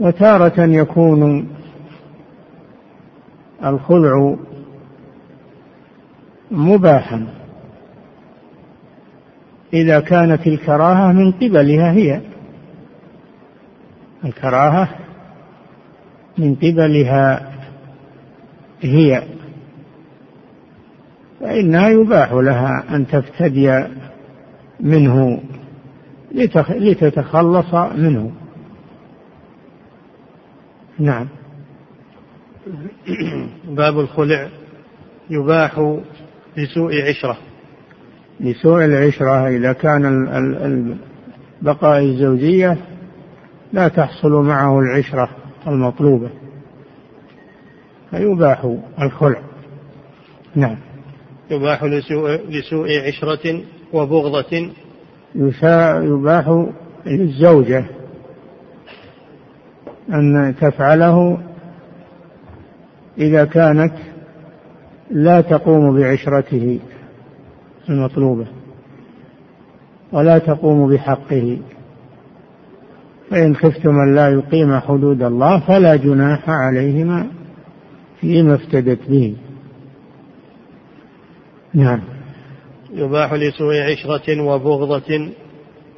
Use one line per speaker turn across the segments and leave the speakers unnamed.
وتارة يكون الخلع مباحا. إذا كانت الكراهة من قبلها هي. الكراهة من قبلها هي. فإنها يباح لها أن تفتدي منه لتتخلص منه. نعم.
باب الخلع يباح لسوء عشرة.
لسوء العشرة إذا كان بقاء الزوجية لا تحصل معه العشرة المطلوبة فيباح الخلع. نعم.
يباح لسوء, لسوء عشرة وبغضة.
يباح للزوجة أن تفعله إذا كانت لا تقوم بعشرته المطلوبة ولا تقوم بحقه. فإن خفتم أن لا يقيم حدود الله فلا جناح عليهما فيما افتدت به. نعم.
يباح لسوء عشرة وبغضة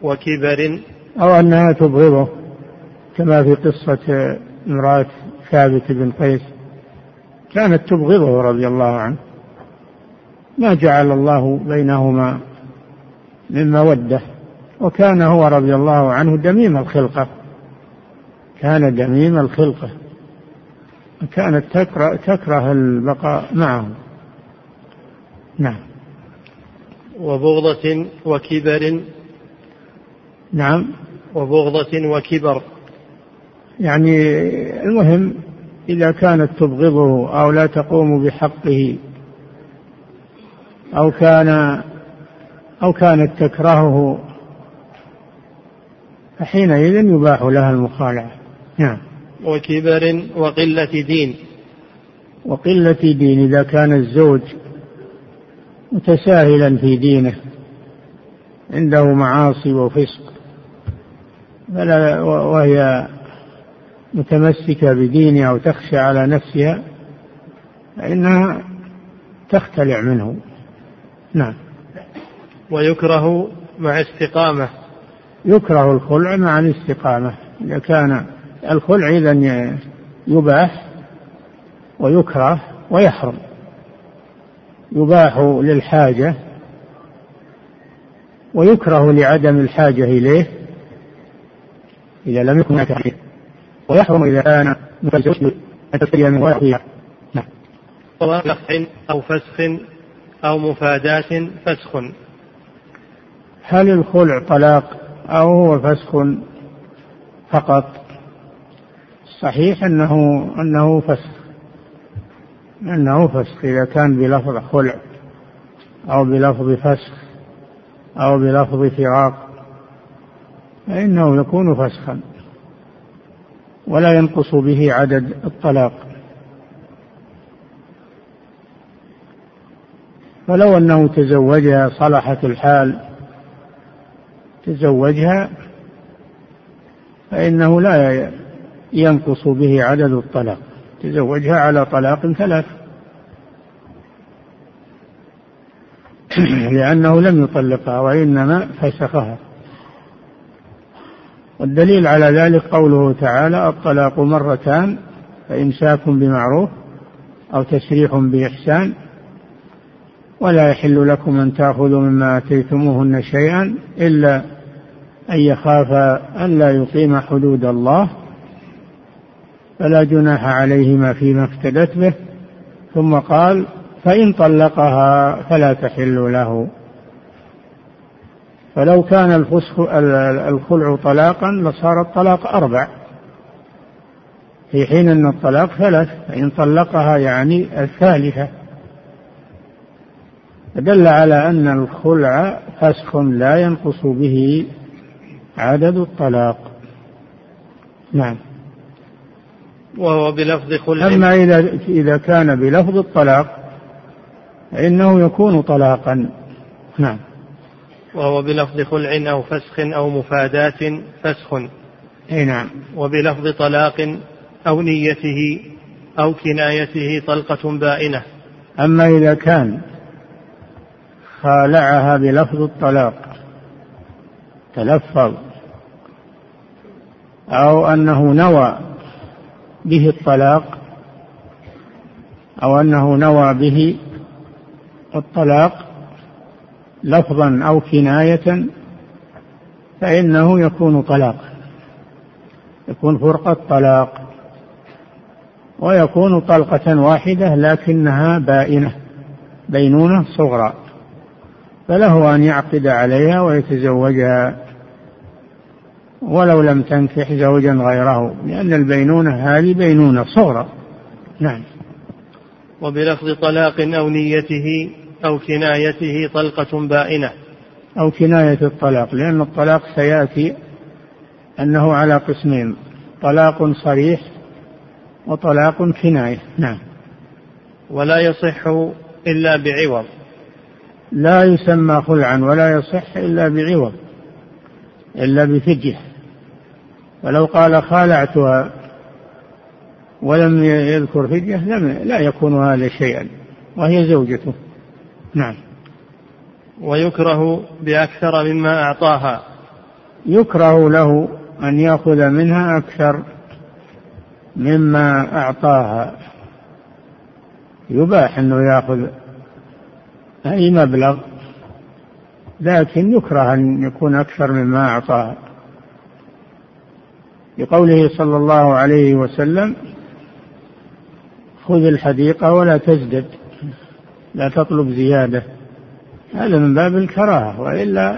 وكبر.
أو أنها تبغضه. كما في قصة امرأة ثابت بن قيس كانت تبغضه رضي الله عنه. ما جعل الله بينهما من مودة وكان هو رضي الله عنه دميم الخلقة. كان دميم الخلقة كانت تكره, تكره البقاء معه. نعم.
وبغضة وكبر.
نعم.
وبغضة وكبر.
يعني المهم إذا كانت تبغضه أو لا تقوم بحقه أو كان أو كانت تكرهه فحينئذ يباح لها المخالعة. نعم.
وكبر وقلة دين.
وقلة دين إذا كان الزوج متساهلا في دينه عنده معاصي وفسق فلا وهي متمسكة بدينها أو تخشى على نفسها فإنها تختلع منه. نعم.
ويكره مع استقامة.
يكره الخلع مع الاستقامة. إذا كان الخلع إذا يباح ويكره ويحرم. يباح للحاجة ويكره لعدم الحاجة إليه إذا لم يكن هناك ويحرم إذا كان متزوج أن تفتري من ورقها
نعم. أو فسخ أو مفاداة فسخ.
هل الخلع طلاق أو هو فسخ فقط؟ صحيح أنه أنه فسخ. أنه فسخ إذا كان بلفظ خلع أو بلفظ فسخ أو بلفظ فراق فإنه يكون فسخا. ولا ينقص به عدد الطلاق. فلو أنه تزوجها صلحت الحال تزوجها فإنه لا ينقص به عدد الطلاق. تزوجها على طلاق ثلاث. لأنه لم يطلقها وإنما فسخها. والدليل على ذلك قوله تعالى الطلاق مرتان فإمساك بمعروف أو تسريح بإحسان ولا يحل لكم أن تأخذوا مما آتيتموهن شيئا إلا أن يخافا أن لا يقيم حدود الله فلا جناح عليهما فيما افتدت به ثم قال فإن طلقها فلا تحل له. فلو كان الفسخ الخلع طلاقا لصار الطلاق أربع. في حين أن الطلاق ثلاث فإن طلقها يعني الثالثة. فدل على أن الخلع فسخ لا ينقص به عدد الطلاق. نعم.
وهو بلفظ خلع.
أما إذا إذا كان بلفظ الطلاق فإنه يكون طلاقا. نعم.
وهو بلفظ خلع أو فسخ أو مفاداة فسخ.
أي نعم.
وبلفظ طلاق أو نيته أو كنايته طلقة بائنة.
أما إذا كان خالعها بلفظ الطلاق تلفظ أو أنه نوى به الطلاق أو أنه نوى به الطلاق لفظا أو كناية فإنه يكون طلاقا يكون فرقة طلاق ويكون طلقة واحدة لكنها بائنة بينونة صغرى فله أن يعقد عليها ويتزوجها ولو لم تنكح زوجا غيره لأن البينونة هذه بينونة صغرى. نعم.
وبلفظ طلاق أو نيته أو كنايته طلقة بائنة.
أو كناية الطلاق لأن الطلاق سيأتي أنه على قسمين طلاق صريح وطلاق كناية. نعم.
ولا يصح إلا بعوض.
لا يسمى خلعا ولا يصح إلا بعوض إلا بفجه ولو قال خالعتها ولم يذكر فدية لم لا يكون هذا شيئا وهي زوجته. نعم.
ويكره بأكثر مما أعطاها.
يكره له أن يأخذ منها أكثر مما أعطاها. يباح أنه يأخذ أي مبلغ لكن يكره أن يكون أكثر مما أعطاها. لقوله صلى الله عليه وسلم خذ الحديقة ولا تزدد. لا تطلب زيادة. هذا من باب الكراهة وإلا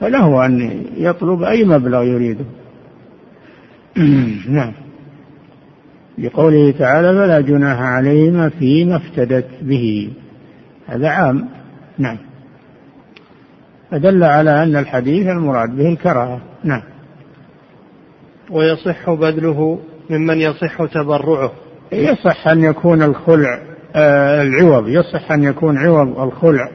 فله أن يطلب أي مبلغ يريده. نعم. لقوله تعالى فلا جناح عليهما فيما افتدت به. هذا عام. نعم. فدل على أن الحديث المراد به الكراهة. نعم.
ويصح بذله ممن يصح تبرعه.
يصح أن يكون الخلع العوض. يصح أن يكون عوض الخلع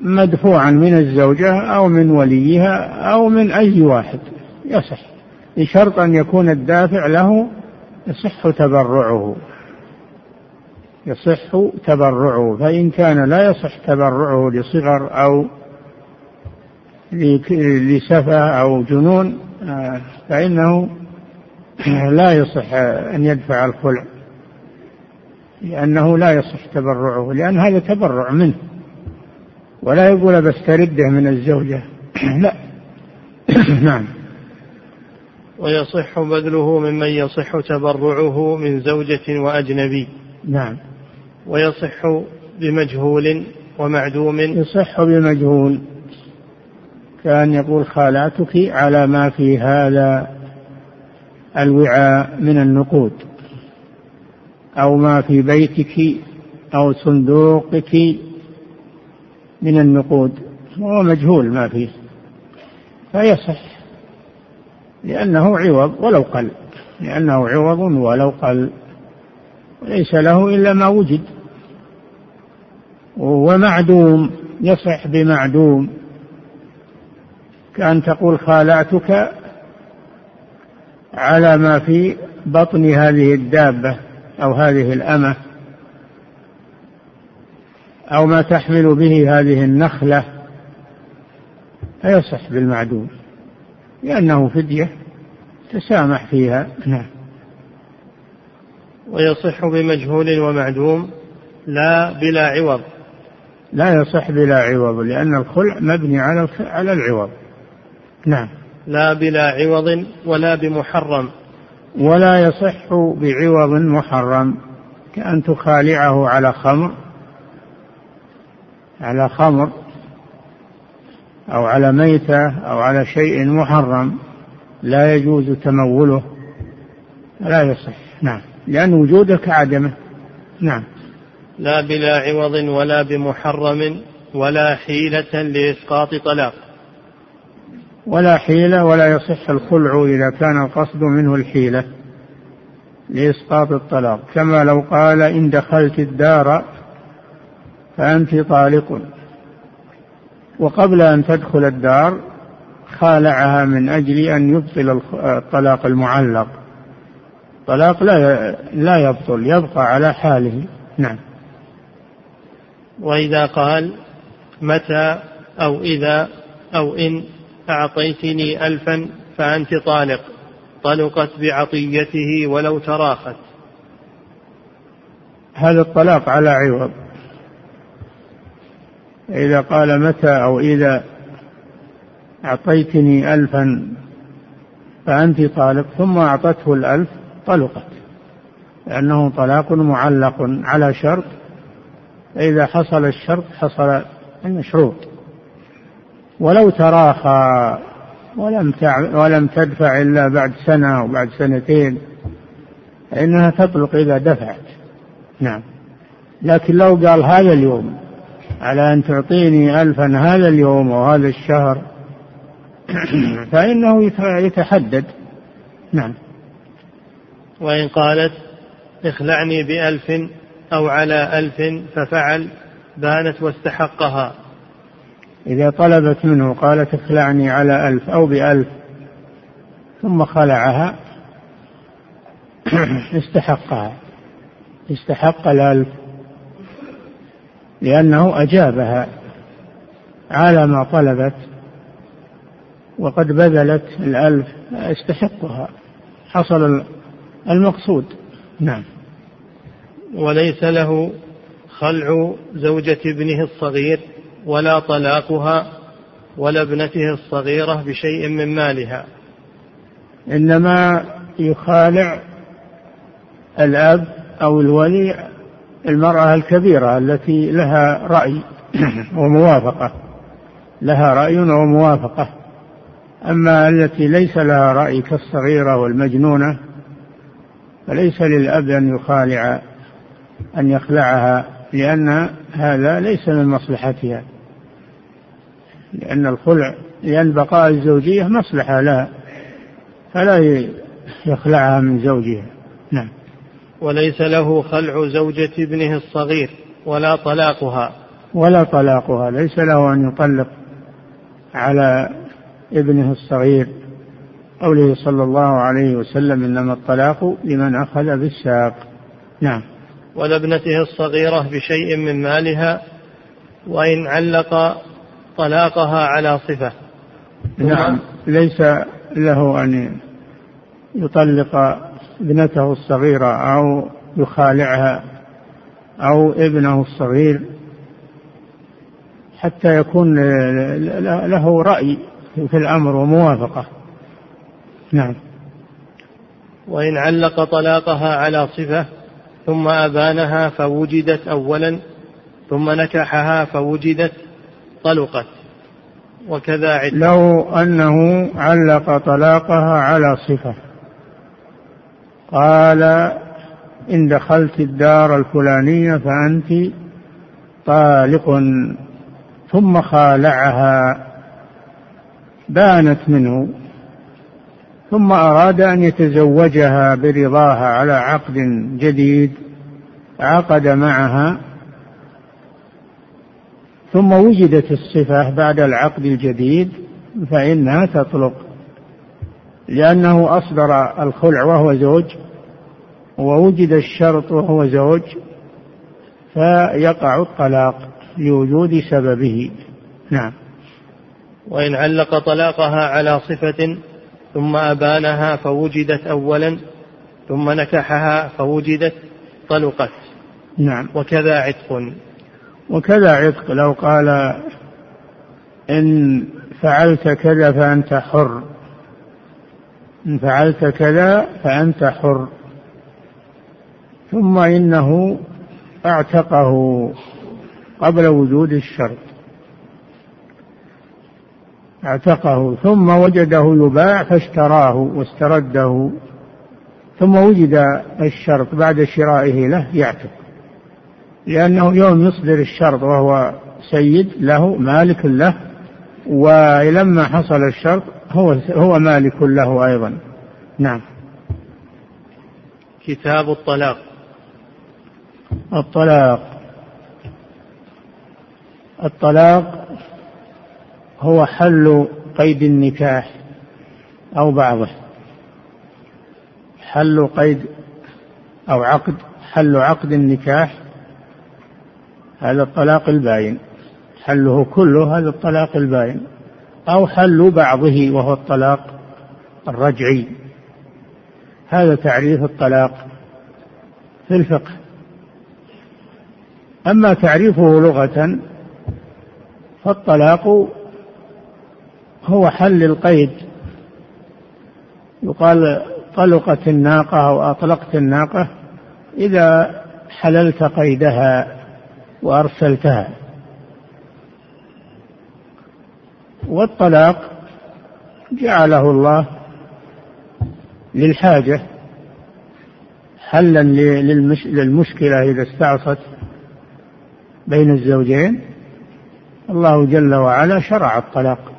مدفوعا من الزوجة أو من وليها أو من أي واحد. يصح. بشرط أن يكون الدافع له يصح تبرعه. يصح تبرعه. فإن كان لا يصح تبرعه لصغر أو لسفة أو جنون آه، فإنه لا يصح أن يدفع الخلع. لأنه لا يصح تبرعه لأن هذا تبرع منه. ولا يقول بسترده من الزوجة. لا. نعم.
ويصح بذله ممن يصح تبرعه من زوجة وأجنبي.
نعم.
ويصح بمجهول ومعدوم.
يصح بمجهول. كان يقول خالاتك على ما في هذا الوعاء من النقود. أو ما في بيتك أو صندوقك من النقود. وهو مجهول ما فيه. فيصح لأنه عوض ولو قل. لأنه عوض ولو قل. ليس له إلا ما وجد. ومعدوم. يصح بمعدوم. كأن تقول خالعتك على ما في بطن هذه الدابة. أو هذه الأمة أو ما تحمل به هذه النخلة فيصح بالمعدوم لأنه فدية تسامح فيها. نعم.
ويصح بمجهول ومعدوم لا بلا عوض.
لا يصح بلا عوض لأن الخلع مبني على على العوض. نعم.
لا بلا عوض ولا بمحرم.
ولا يصح بعوض محرم كأن تخالعه على خمر على خمر أو على ميتة أو على شيء محرم لا يجوز تموله لا يصح. نعم. لأن وجوده كعدمه. نعم.
لا بلا عوض ولا بمحرم ولا حيلة لإسقاط طلاق.
ولا حيلة ولا يصح الخلع إذا كان القصد منه الحيلة لإسقاط الطلاق. كما لو قال إن دخلت الدار فأنت طالق. وقبل أن تدخل الدار خالعها من أجل أن يبطل الطلاق المعلق. الطلاق لا لا يبطل يبقى على حاله. نعم.
وإذا قال متى أو إذا أو إن أعطيتني ألفا فأنت طالق. طلقت بعطيته ولو تراخت.
هذا الطلاق على عوض. إذا قال متى أو إذا أعطيتني ألفا فأنت طالق ثم أعطته الألف طلقت. لأنه طلاق معلق على شرط فإذا حصل الشرط حصل المشروط. ولو تراخى ولم ولم تدفع إلا بعد سنة أو بعد سنتين فإنها تطلق إذا دفعت. نعم. لكن لو قال هذا اليوم على أن تعطيني ألفا هذا اليوم أو هذا الشهر فإنه يتحدد. نعم.
وإن قالت اخلعني بألف أو على ألف ففعل بانت واستحقها.
إذا طلبت منه قالت اخلعني على ألف أو بألف ثم خلعها استحقها. استحق الألف لأنه أجابها على ما طلبت وقد بذلت الألف استحقها. حصل المقصود. نعم.
وليس له خلع زوجة ابنه الصغير. ولا طلاقها ولا ابنته الصغيرة بشيء من مالها.
إنما يخالع الأب أو الولي المرأة الكبيرة التي لها رأي وموافقة. لها رأي وموافقة. أما التي ليس لها رأي كالصغيرة والمجنونة فليس للأب أن يخالع أن يخلعها لأن هذا ليس من مصلحتها. لأن الخلع لأن بقاء الزوجية مصلحة لها فلا يخلعها من زوجها. نعم.
وليس له خلع زوجة ابنه الصغير ولا طلاقها.
ولا طلاقها. ليس له أن يطلق على ابنه الصغير. قوله صلى الله عليه وسلم إنما الطلاق لمن أخذ بالساق. نعم.
ولابنته الصغيرة بشيء من مالها وإن علق طلاقها على صفة.
نعم ليس له أن يطلق ابنته الصغيرة أو يخالعها أو ابنه الصغير حتى يكون له رأي في الأمر وموافقة. نعم.
وإن علق طلاقها على صفة ثم أبانها فوجدت أولا ثم نكحها فوجدت طلقت وكذا عدة.
لو أنه علق طلاقها على صفة. قال إن دخلت الدار الفلانية فأنت طالق. ثم خالعها. بانت منه. ثم أراد أن يتزوجها برضاها على عقد جديد. عقد معها. ثم وجدت الصفة بعد العقد الجديد فإنها تطلق. لأنه أصدر الخلع وهو زوج ووجد الشرط وهو زوج فيقع الطلاق لوجود سببه. نعم.
وإن علق طلاقها على صفة ثم أبانها فوجدت أولا ثم نكحها فوجدت طلقت.
نعم.
وكذا عتق.
وكذا عتق. لو قال إن فعلت كذا فأنت حر. إن فعلت كذا فأنت حر. ثم إنه أعتقه قبل وجود الشرط. أعتقه ثم وجده يباع فاشتراه واسترده ثم وجد الشرط بعد شرائه له يعتق. لأنه يوم يصدر الشرط وهو سيد له مالك له ولما حصل الشرط هو هو مالك له أيضا. نعم.
كتاب الطلاق.
الطلاق. الطلاق هو حل قيد النكاح أو بعضه. حل قيد أو عقد حل عقد النكاح هذا الطلاق الباين. حله كله هذا الطلاق الباين. أو حل بعضه وهو الطلاق الرجعي. هذا تعريف الطلاق في الفقه. أما تعريفه لغة فالطلاق هو حل القيد. يقال طلقت الناقة أو أطلقت الناقة إذا حللت قيدها. وأرسلتها. والطلاق جعله الله للحاجة حلا للمشكلة إذا استعصت بين الزوجين. الله جل وعلا شرع الطلاق.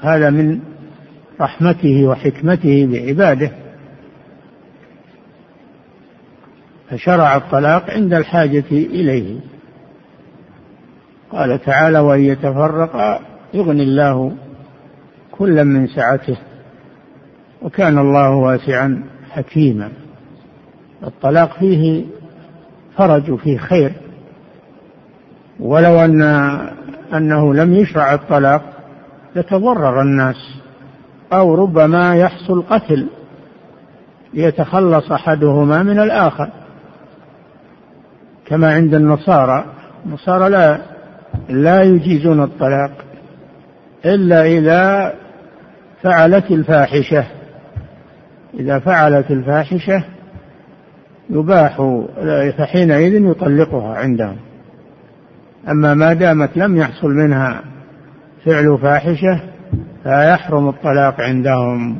هذا من رحمته وحكمته بعباده. فشرع الطلاق عند الحاجة إليه. قال تعالى وإن يتفرقا يغني الله كلا من سعته وكان الله واسعا حكيما. الطلاق فيه فرج وفيه خير. ولو أن أنه لم يشرع الطلاق يتضرر الناس أو ربما يحصل قتل ليتخلص أحدهما من الآخر. كما عند النصارى. النصارى لا لا يجيزون الطلاق إلا إذا فعلت الفاحشة. إذا فعلت الفاحشة يباح فحينئذ يطلقها عندهم. أما ما دامت لم يحصل منها فعل فاحشة فيحرم الطلاق عندهم.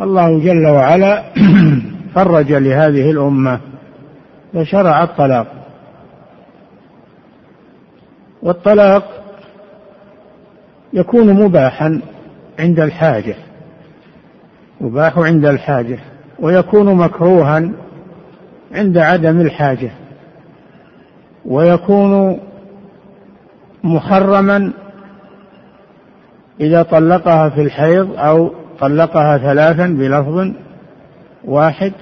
الله جل وعلا فرج لهذه الأمة فشرع الطلاق. والطلاق يكون مباحا عند الحاجة يباح عند الحاجة ويكون مكروها عند عدم الحاجة ويكون محرما إذا طلقها في الحيض أو طلقها ثلاثا بلفظ واحد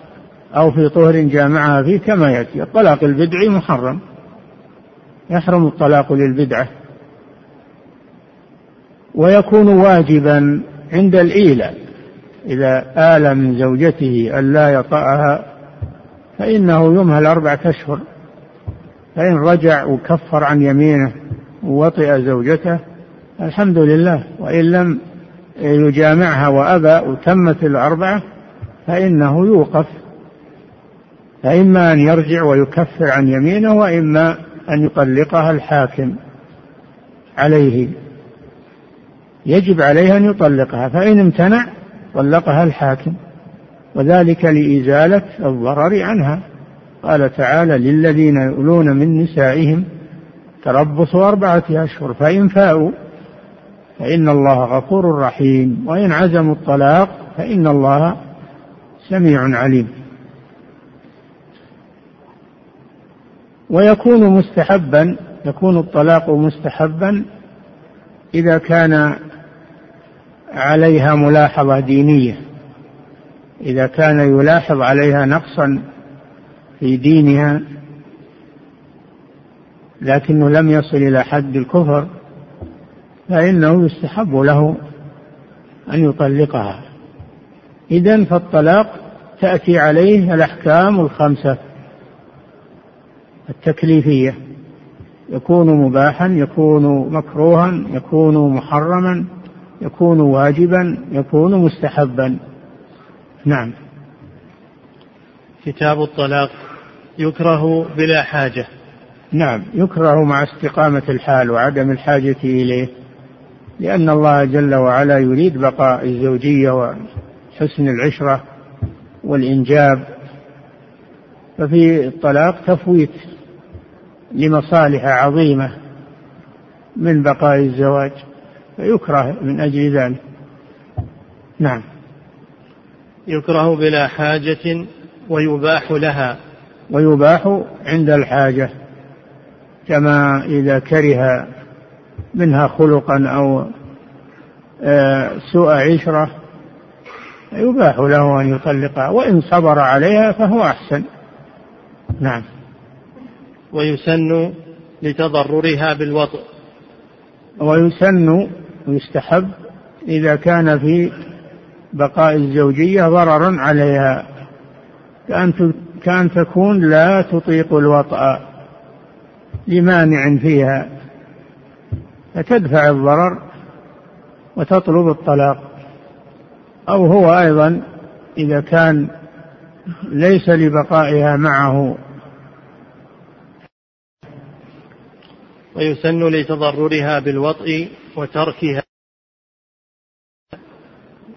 أو في طهر جامعها فيه كما يأتي. الطلاق البدعي محرم. يحرم الطلاق للبدعة ويكون واجبا عند الإيلة. إذا آل من زوجته ألا يطأها فإنه يمهل أربعة أشهر. فإن رجع وكفر عن يمينه ووطئ زوجته الحمد لله. وإن لم يجامعها وأبى وتمت الأربعة فإنه يوقف. فإما أن يرجع ويكفر عن يمينه وإما أن يطلقها الحاكم عليه. يجب عليه أن يطلقها فإن امتنع طلقها الحاكم وذلك لإزالة الضرر عنها. قال تعالى للذين يؤلون من نسائهم تربص أربعة أشهر فإن فاءوا فإن الله غفور رحيم وإن عزموا الطلاق فإن الله سميع عليم. ويكون مستحبا يكون الطلاق مستحبا إذا كان عليها ملاحظة دينية. إذا كان يلاحظ عليها نقصا في دينها لكنه لم يصل إلى حد الكفر فإنه يستحب له أن يطلقها. إذا فالطلاق تأتي عليه الأحكام الخمسة. التكليفية. يكون مباحا يكون مكروها يكون محرما يكون واجبا يكون مستحبا. نعم.
كتاب الطلاق يكره بلا حاجة.
نعم. يكره مع استقامة الحال وعدم الحاجة إليه لأن الله جل وعلا يريد بقاء الزوجية وحسن العشرة والإنجاب. ففي الطلاق تفويت. لمصالح عظيمة من بقاء الزواج فيكره من أجل ذلك. نعم.
يكره بلا حاجة ويباح لها.
ويباح عند الحاجة كما إذا كره منها خلقا أو آه، سوء عشرة يباح له أن يطلقها وإن صبر عليها فهو أحسن. نعم.
ويسن لتضررها بالوطء.
ويسن ويستحب إذا كان في بقاء الزوجية ضررا عليها. كأن كأن تكون لا تطيق الوطأ لمانع فيها. فتدفع الضرر وتطلب الطلاق. أو هو أيضا إذا كان ليس لبقائها معه
ويسن لتضررها بالوطء وتركها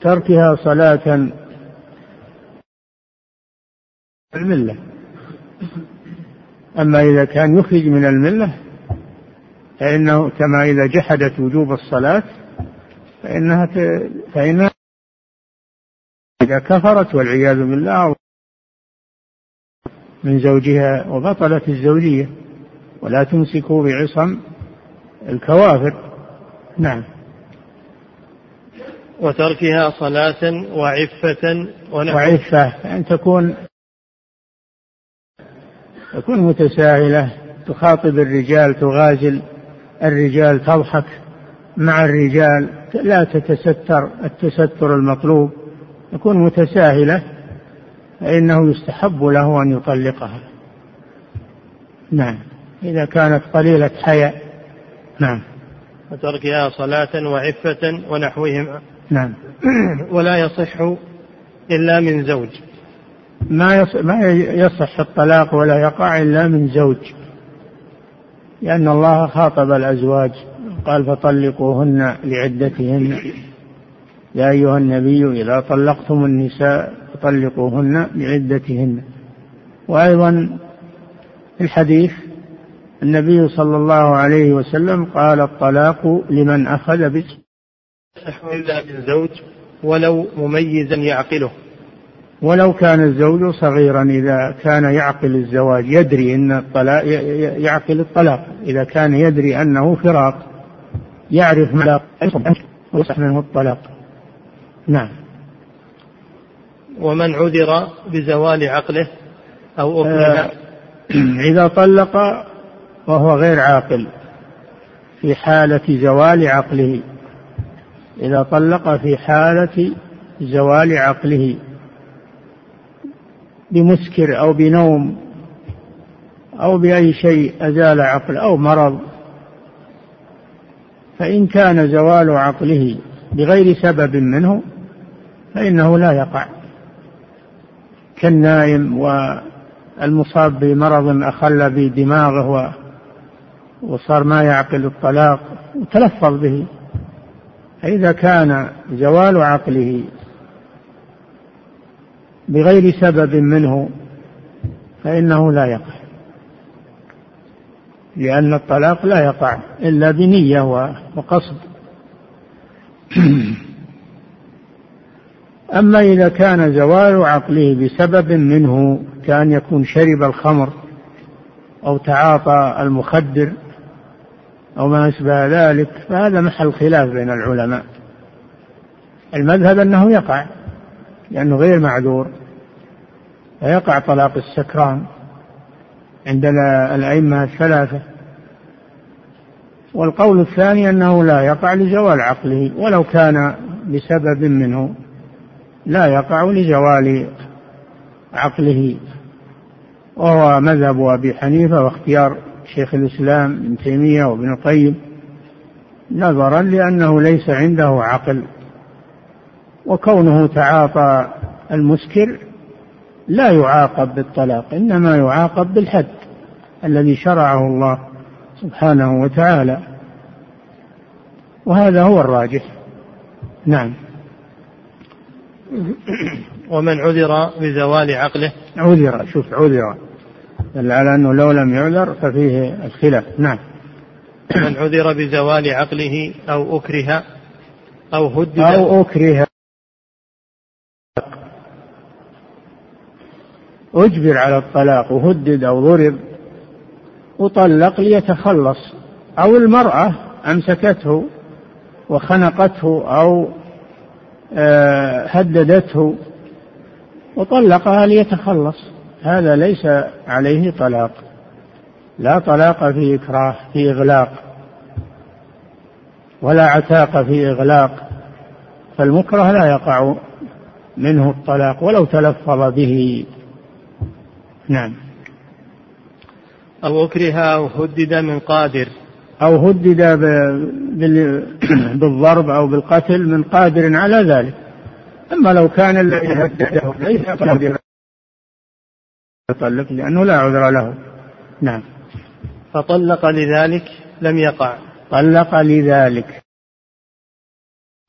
تركها صلاة الملة. أما إذا كان يخرج من الملة فإنه كما إذا جحدت وجوب الصلاة فإنها فإنها إذا كفرت والعياذ بالله من زوجها وبطلت الزوجية. ولا تمسكوا بعصم الكوافر. نعم.
وتركها صلاة وعفة
وعفة أن تكون تكون متساهلة تخاطب الرجال تغازل الرجال تضحك مع الرجال لا تتستر التستر المطلوب. تكون متساهلة فإنه يستحب له أن يطلقها. نعم. إذا كانت قليلة حياء. نعم.
وتركها صلاة وعفة ونحوهما.
نعم.
ولا يصح إلا من زوج.
ما يصح, ما يصح الطلاق ولا يقع إلا من زوج. لأن الله خاطب الأزواج. قال فطلقوهن لعدتهن. يا أيها النبي إذا طلقتم النساء فطلقوهن لعدتهن. وأيضا الحديث النبي صلى الله عليه وسلم قال الطلاق لمن أخذ به
إلا بالزوج ولو مميزا يعقله.
ولو كان الزوج صغيرا إذا كان يعقل الزواج يدري أن الطلاق يعقل الطلاق. إذا كان يدري أنه فراق يعرف ما يصح منه الطلاق. نعم.
ومن عذر بزوال عقله أو أكره آه
إذا طلق وهو غير عاقل في حالة زوال عقله. إذا طلق في حالة زوال عقله. بمسكر أو بنوم أو بأي شيء أزال عقل أو مرض. فإن كان زوال عقله بغير سبب منه فإنه لا يقع. كالنائم والمصاب بمرض أخل بدماغه وصار ما يعقل الطلاق وتلفظ به. فإذا كان زوال عقله بغير سبب منه فإنه لا يقع. لأن الطلاق لا يقع إلا بنية وقصد. أما إذا كان زوال عقله بسبب منه كان يكون شرب الخمر أو تعاطى المخدر أو ما أشبه ذلك فهذا محل خلاف بين العلماء. المذهب أنه يقع لأنه غير معذور فيقع طلاق السكران عند الأئمة الثلاثة. والقول الثاني أنه لا يقع لزوال عقله ولو كان بسبب منه لا يقع لزوال عقله. وهو مذهب أبي حنيفة واختيار شيخ الإسلام ابن تيمية وابن القيم نظرا لأنه ليس عنده عقل وكونه تعاطى المسكر لا يعاقب بالطلاق إنما يعاقب بالحد الذي شرعه الله سبحانه وتعالى. وهذا هو الراجح. نعم.
ومن عذر بزوال عقله.
عذر شوف عذر. دل على أنه لو لم يعذر ففيه الخلاف. نعم.
من عذر بزوال عقله أو أكره أو هدد
أو أكره. أجبر على الطلاق وهدد أو ضرب. وطلق ليتخلص. أو المرأة أمسكته وخنقته أو آه، هددته. وطلقها ليتخلص. هذا ليس عليه طلاق. لا طلاق في إكراه في إغلاق. ولا عتاق في إغلاق. فالمكره لا يقع منه الطلاق ولو تلفظ به. نعم.
أو أكره أو هدد من قادر.
أو هدد بالضرب أو بالقتل من قادر على ذلك. أما لو كان الذي هدده ليس قادرا. يطلق لأنه لا عذر له. نعم.
فطلق لذلك لم يقع.
طلق لذلك.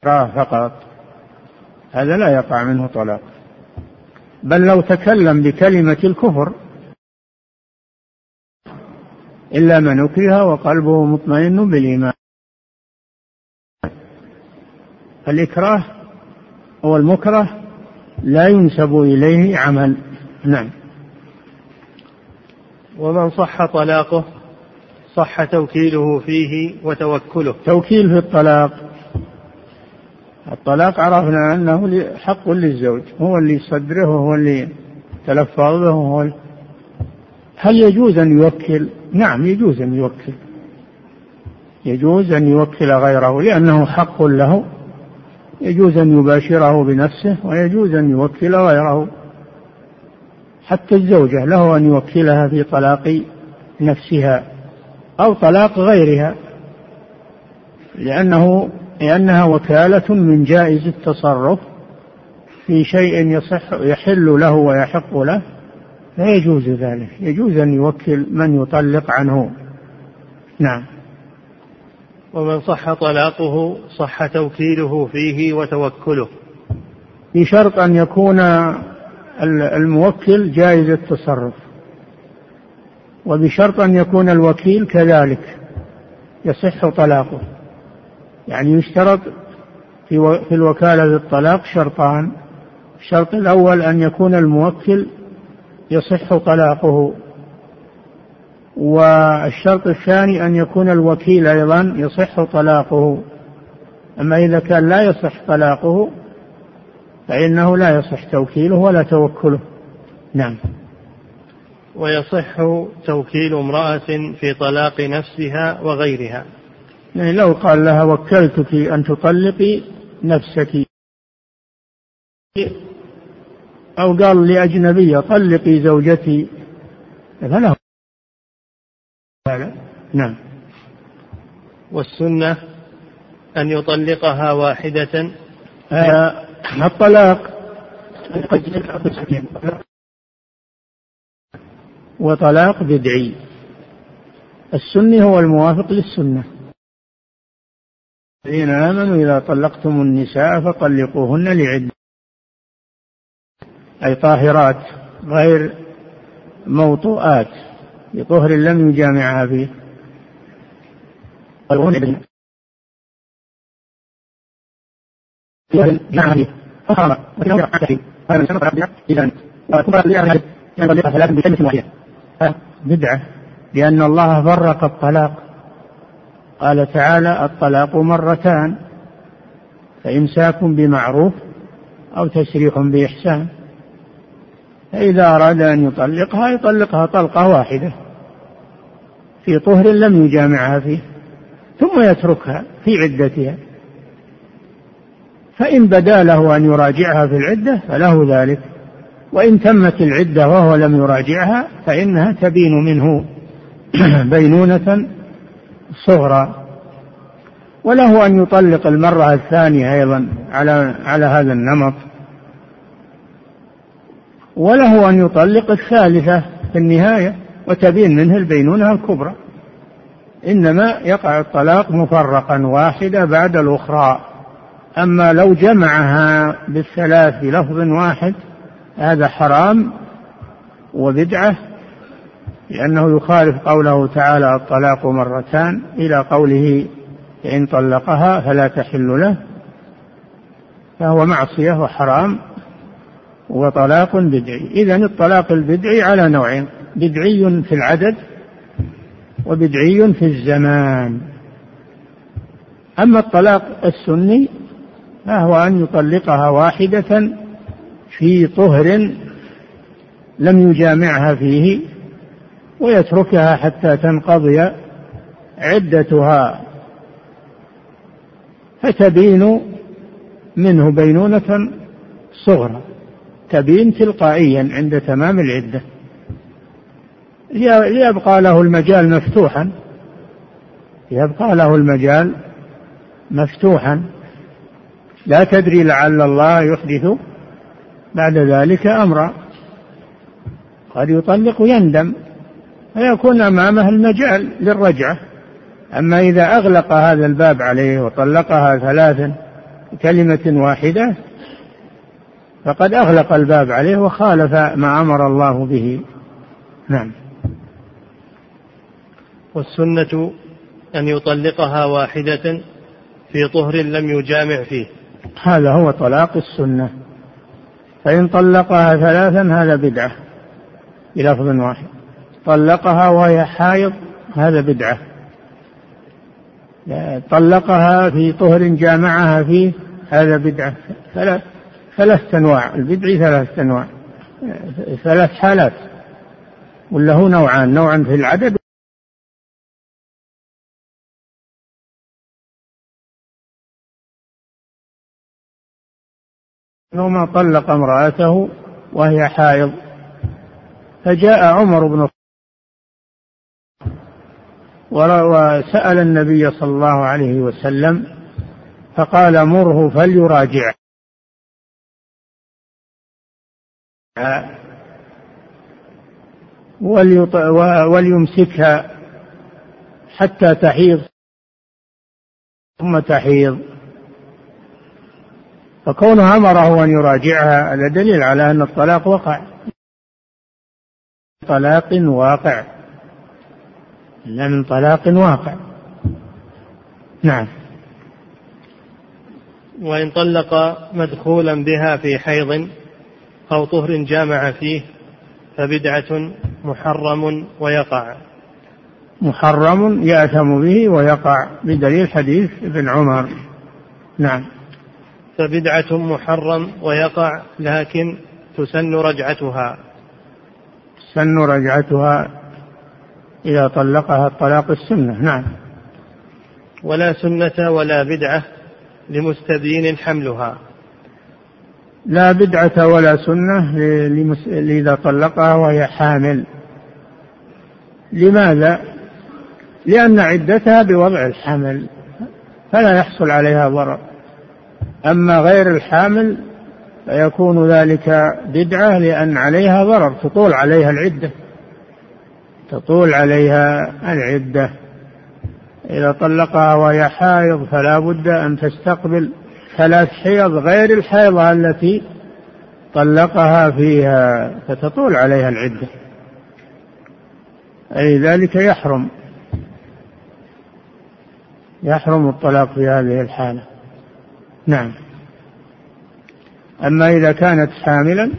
فقط. هذا لا يقع منه طلاق. بل لو تكلم بكلمة الكفر إلا من أكره وقلبه مطمئن بالإيمان. الإكراه هو المكره لا ينسب إليه عمل. نعم.
ومن صح طلاقه صح توكيله فيه وتوكله.
توكيل في الطلاق. الطلاق عرفنا أنه حق للزوج هو اللي يصدره وهو اللي تلفظ به هو هل يجوز أن يوكل؟ نعم يجوز أن يوكل. يجوز أن يوكل غيره لأنه حق له. يجوز أن يباشره بنفسه ويجوز أن يوكل غيره. حتى الزوجة له أن يوكلها في طلاق نفسها أو طلاق غيرها لأنه لأنها وكالة من جائز التصرف في شيء يصح يحل له ويحق له لا يجوز ذلك يجوز أن يوكل من يطلق عنه. نعم.
ومن صح طلاقه صح توكيله فيه وتوكله.
بشرط أن يكون الموكل جائز التصرف. وبشرط أن يكون الوكيل كذلك يصح طلاقه. يعني يشترط في الوكالة للطلاق شرطان. الشرط الأول أن يكون الموكل يصح طلاقه. والشرط الثاني أن يكون الوكيل أيضا يصح طلاقه. أما إذا كان لا يصح طلاقه فإنه لا يصح توكيله ولا توكله. نعم.
ويصح توكيل امرأة في طلاق نفسها وغيرها.
يعني لو قال لها وكلتك أن تطلقي نفسك أو قال لأجنبية طلقي زوجتي فله. نعم.
والسنة أن يطلقها واحدة.
آه. الطلاق. وطلاق بدعي. السني هو الموافق للسنة. الذين آمنوا إذا طلقتم النساء فطلقوهن لعدة. أي طاهرات غير موطوءات. بطهر لم يجامعها فيه. بدعة. لأن الله فرق الطلاق. قال تعالى الطلاق مرتان. فإمساك بمعروف أو تسريح بإحسان. فإذا أراد أن يطلقها يطلقها طلقة واحدة. في طهر لم يجامعها فيه. ثم يتركها في عدتها. فإن بدا له أن يراجعها في العدة فله ذلك. وإن تمت العدة وهو لم يراجعها فإنها تبين منه بينونة صغرى. وله أن يطلق المرة الثانية أيضا على على هذا النمط. وله أن يطلق الثالثة في النهاية وتبين منه البينونة الكبرى. إنما يقع الطلاق مفرقا واحدة بعد الأخرى. أما لو جمعها بالثلاث بلفظ واحد هذا حرام وبدعة لأنه يخالف قوله تعالى الطلاق مرتان إلى قوله إن طلقها فلا تحل له فهو معصية وحرام وطلاق بدعي. إذا الطلاق البدعي على نوعين بدعي في العدد وبدعي في الزمان. أما الطلاق السني فهو أن يطلقها واحدة في طهر لم يجامعها فيه ويتركها حتى تنقضي عدتها. فتبين منه بينونة صغرى تبين تلقائيا عند تمام العدة. ليبقى له المجال مفتوحا يبقى له المجال مفتوحا. لا تدري لعل الله يحدث بعد ذلك أمرا. قد يطلق يندم فيكون أمامه المجال للرجعة. أما إذا أغلق هذا الباب عليه وطلقها ثلاثا كلمة واحدة فقد أغلق الباب عليه وخالف ما أمر الله به. نعم.
والسنة أن يطلقها واحدة في طهر لم يجامع فيه.
هذا هو طلاق السنة. فإن طلقها ثلاثا هذا بدعة بلفظ واحد. طلقها وهي حائض هذا بدعة. طلقها في طهر جامعها فيه هذا بدعة. ثلاث ثلاث أنواع البدع ثلاث أنواع. ثلاث حالات. ولا هو نوعان نوعا في العدد يوم طلق امرأته وهي حائض. فجاء عمر بن وسأل النبي صلى الله عليه وسلم فقال مره فليراجع. وليمسكها حتى تحيض ثم تحيض. فكونه أمره أن يراجعها هذا دليل على أن الطلاق وقع طلاق واقع. إلا من طلاق واقع. نعم.
وإن طلق مدخولا بها في حيض أو طهر جامع فيه فبدعة محرم ويقع.
محرم يأثم به ويقع بدليل حديث ابن عمر. نعم.
فبدعة محرم ويقع لكن تسن رجعتها.
تسن رجعتها إذا طلقها الطلاق السنة نعم.
ولا سنة ولا بدعة لمستبين حملها.
لا بدعة ولا سنة إذا طلقها وهي حامل. لماذا؟ لأن عدتها بوضع الحمل فلا يحصل عليها ضرر. أما غير الحامل فيكون ذلك بدعة لأن عليها ضرر تطول عليها العدة. تطول عليها العدة. إذا طلقها وهي حائض فلا بد أن تستقبل. ثلاث حيض غير الحيضة التي طلقها فيها فتطول عليها العدة. أي ذلك يحرم. يحرم الطلاق في هذه الحالة. نعم. أما إذا كانت حاملا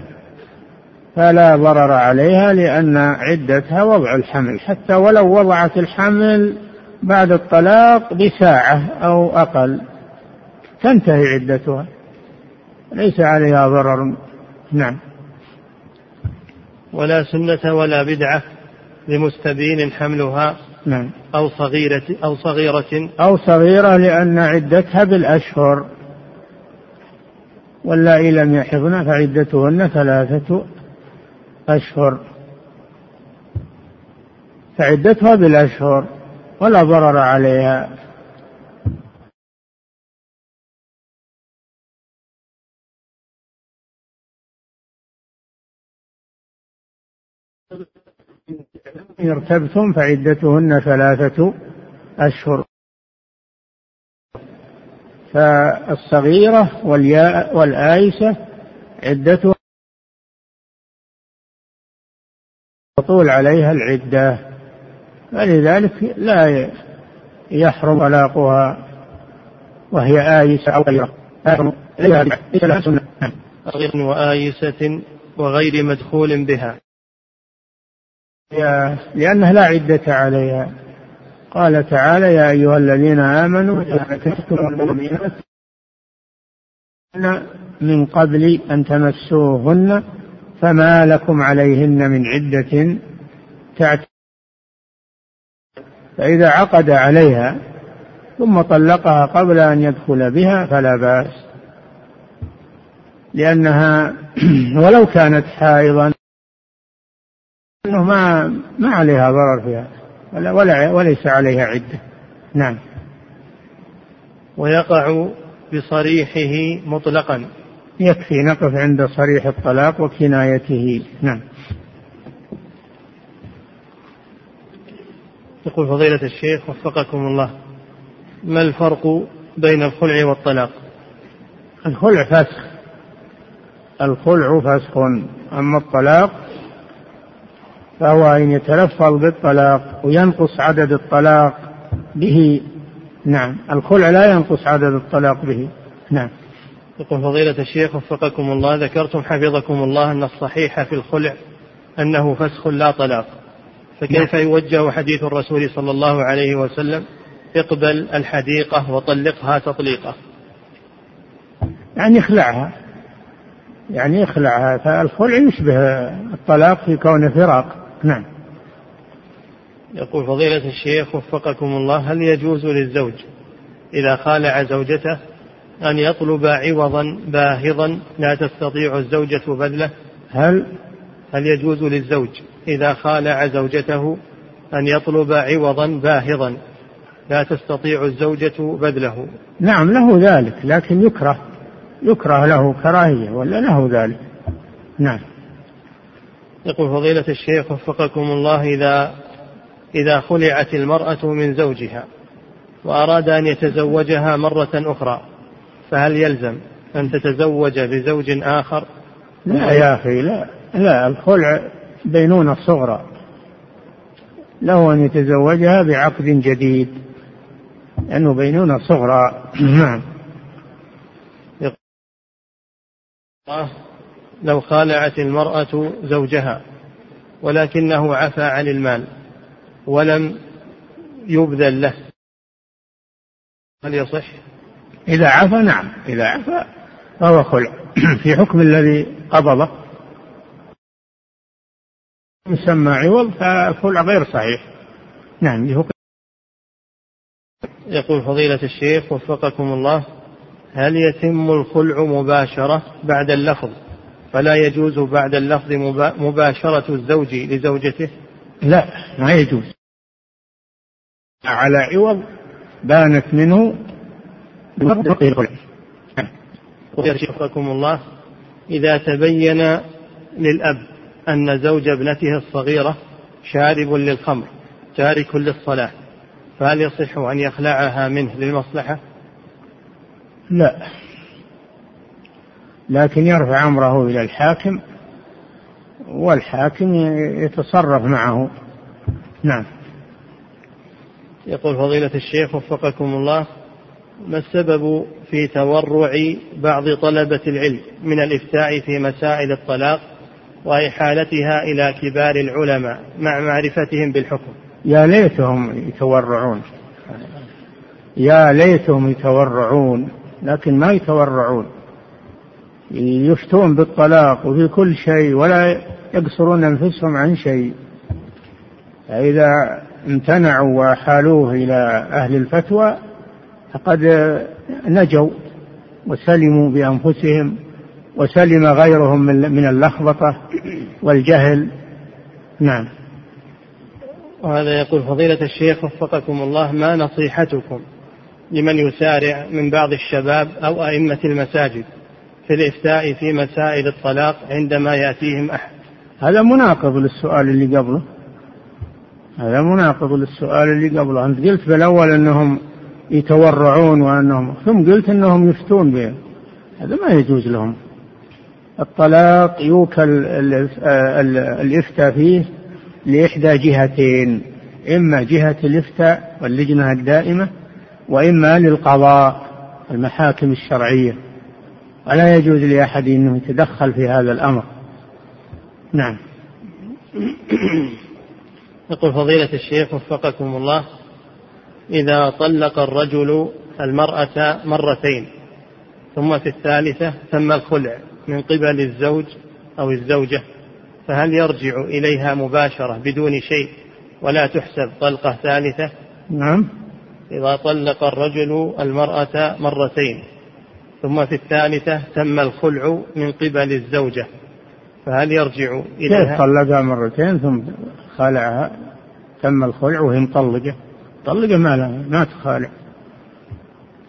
فلا ضرر عليها لأن عدتها وضع الحمل حتى ولو وضعت الحمل بعد الطلاق بساعة أو أقل. تنتهي عدتها. ليس عليها ضرر. نعم.
ولا سنة ولا بدعة لمستبين حملها
نعم.
أو صغيرة أو صغيرة.
أو صغيرة لأن عدتها بالأشهر. واللائي لم يحضن فعدتهن ثلاثة أشهر. فعدتها بالأشهر ولا ضرر عليها. إن ارتبتم فعدتهن ثلاثة أشهر. فالصغيرة والياء والآيسة عدتها تطول عليها العدة فلذلك لا يحرم طلاقها وهي آيسة أو غيره
وآيسة وغير مدخول بها.
لأنها لا عدة عليها. قال تعالى يا أيها الذين آمنوا إذا المؤمنات من قبل أن تمسوهن فما لكم عليهن من عدة تعتد فإذا عقد عليها ثم طلقها قبل أن يدخل بها فلا بأس لأنها ولو كانت حائضا أنه ما ما عليها ضرر فيها. ولا, ولا وليس عليها عدة. نعم.
ويقع بصريحه مطلقا.
يكفي نقف عند صريح الطلاق وكنايته. نعم.
يقول فضيلة الشيخ وفقكم الله ما الفرق بين الخلع والطلاق؟
الخلع فسخ الخلع فسخ أما الطلاق فهو أن يتلفظ بالطلاق وينقص عدد الطلاق به. نعم. الخلع لا ينقص عدد الطلاق به. نعم.
يقول فضيلة الشيخ وفقكم الله ذكرتم حفظكم الله أن الصحيح في الخلع أنه فسخ لا طلاق. فكيف نعم. يوجه حديث الرسول صلى الله عليه وسلم اقبل الحديقة وطلقها تطليقة
يعني اخلعها. يعني اخلعها. فالخلع يشبه الطلاق في كونه فراق. نعم.
يقول فضيلة الشيخ وفقكم الله هل يجوز للزوج إذا خالع زوجته أن يطلب عوضا باهظا لا تستطيع الزوجة بذله؟
هل؟
هل يجوز للزوج إذا خالع زوجته أن يطلب عوضا باهظا لا تستطيع الزوجة بذله؟
نعم له ذلك لكن يكره يكره له كراهية ولا له ذلك. نعم.
يقول فضيلة الشيخ وفقكم الله إذا إذا خلعت المرأة من زوجها وأراد أن يتزوجها مرة أخرى فهل يلزم أن تتزوج بزوج آخر؟
لا يا أخي لا لا الخلع بينونة صغرى. له أن يتزوجها بعقد جديد لأنه بينونة صغرى. نعم.
لو خالعت المرأة زوجها ولكنه عفى عن المال ولم يبذل له. هل يصح؟
إذا عفى نعم. إذا عفى فهو خلع. في حكم الذي قبضه يسمى عوض فالخلع غير صحيح. نعم
يقول فضيلة الشيخ وفقكم الله هل يتم الخلع مباشرة بعد اللفظ؟ فلا يجوز بعد اللفظ مباشرة الزوج لزوجته؟
لا ما يجوز. على عوض بانت منه
وفقكم الله إذا تبين للأب أن زوج ابنته الصغيرة شارب للخمر تارك للصلاة فهل يصح أن يخلعها منه للمصلحة؟
لا. لكن يرفع أمره إلى الحاكم والحاكم يتصرف معه. نعم.
يقول فضيلة الشيخ وفقكم الله ما السبب في تورع بعض طلبة العلم من الإفتاء في مسائل الطلاق وإحالتها إلى كبار العلماء مع معرفتهم بالحكم؟
يا ليتهم يتورعون. يا ليتهم يتورعون لكن ما يتورعون. يفتون بالطلاق وفي كل شيء ولا يقصرون أنفسهم عن شيء. فإذا امتنعوا وحالوه إلى أهل الفتوى فقد نجوا وسلموا بأنفسهم وسلم غيرهم من اللخبطة والجهل. نعم.
وهذا يقول فضيلة الشيخ وفقكم الله ما نصيحتكم لمن يسارع من بعض الشباب أو أئمة المساجد؟ في الإفتاء في مسائل الطلاق عندما يأتيهم أحد.
هذا مناقض للسؤال اللي قبله. هذا مناقض للسؤال اللي قبله. أنت قلت بالأول أنهم يتورعون وأنهم ثم قلت أنهم يفتون به هذا ما يجوز لهم. الطلاق يوكل الإفتاء فيه لإحدى جهتين. إما جهة الإفتاء واللجنة الدائمة وإما للقضاء المحاكم الشرعية. ولا يجوز لأحد أنه يتدخل في هذا الأمر. نعم.
يقول فضيلة الشيخ وفقكم الله إذا طلق الرجل المرأة مرتين ثم في الثالثة تم الخلع من قبل الزوج أو الزوجة فهل يرجع إليها مباشرة بدون شيء ولا تحسب طلقة ثالثة؟
نعم.
إذا طلق الرجل المرأة مرتين ثم في الثالثة تم الخلع من قبل الزوجة فهل يرجع إليها؟
طلقها مرتين ثم خلعها؟ تم الخلع وهي مطلقة. مطلقة ما لها ما تخالع.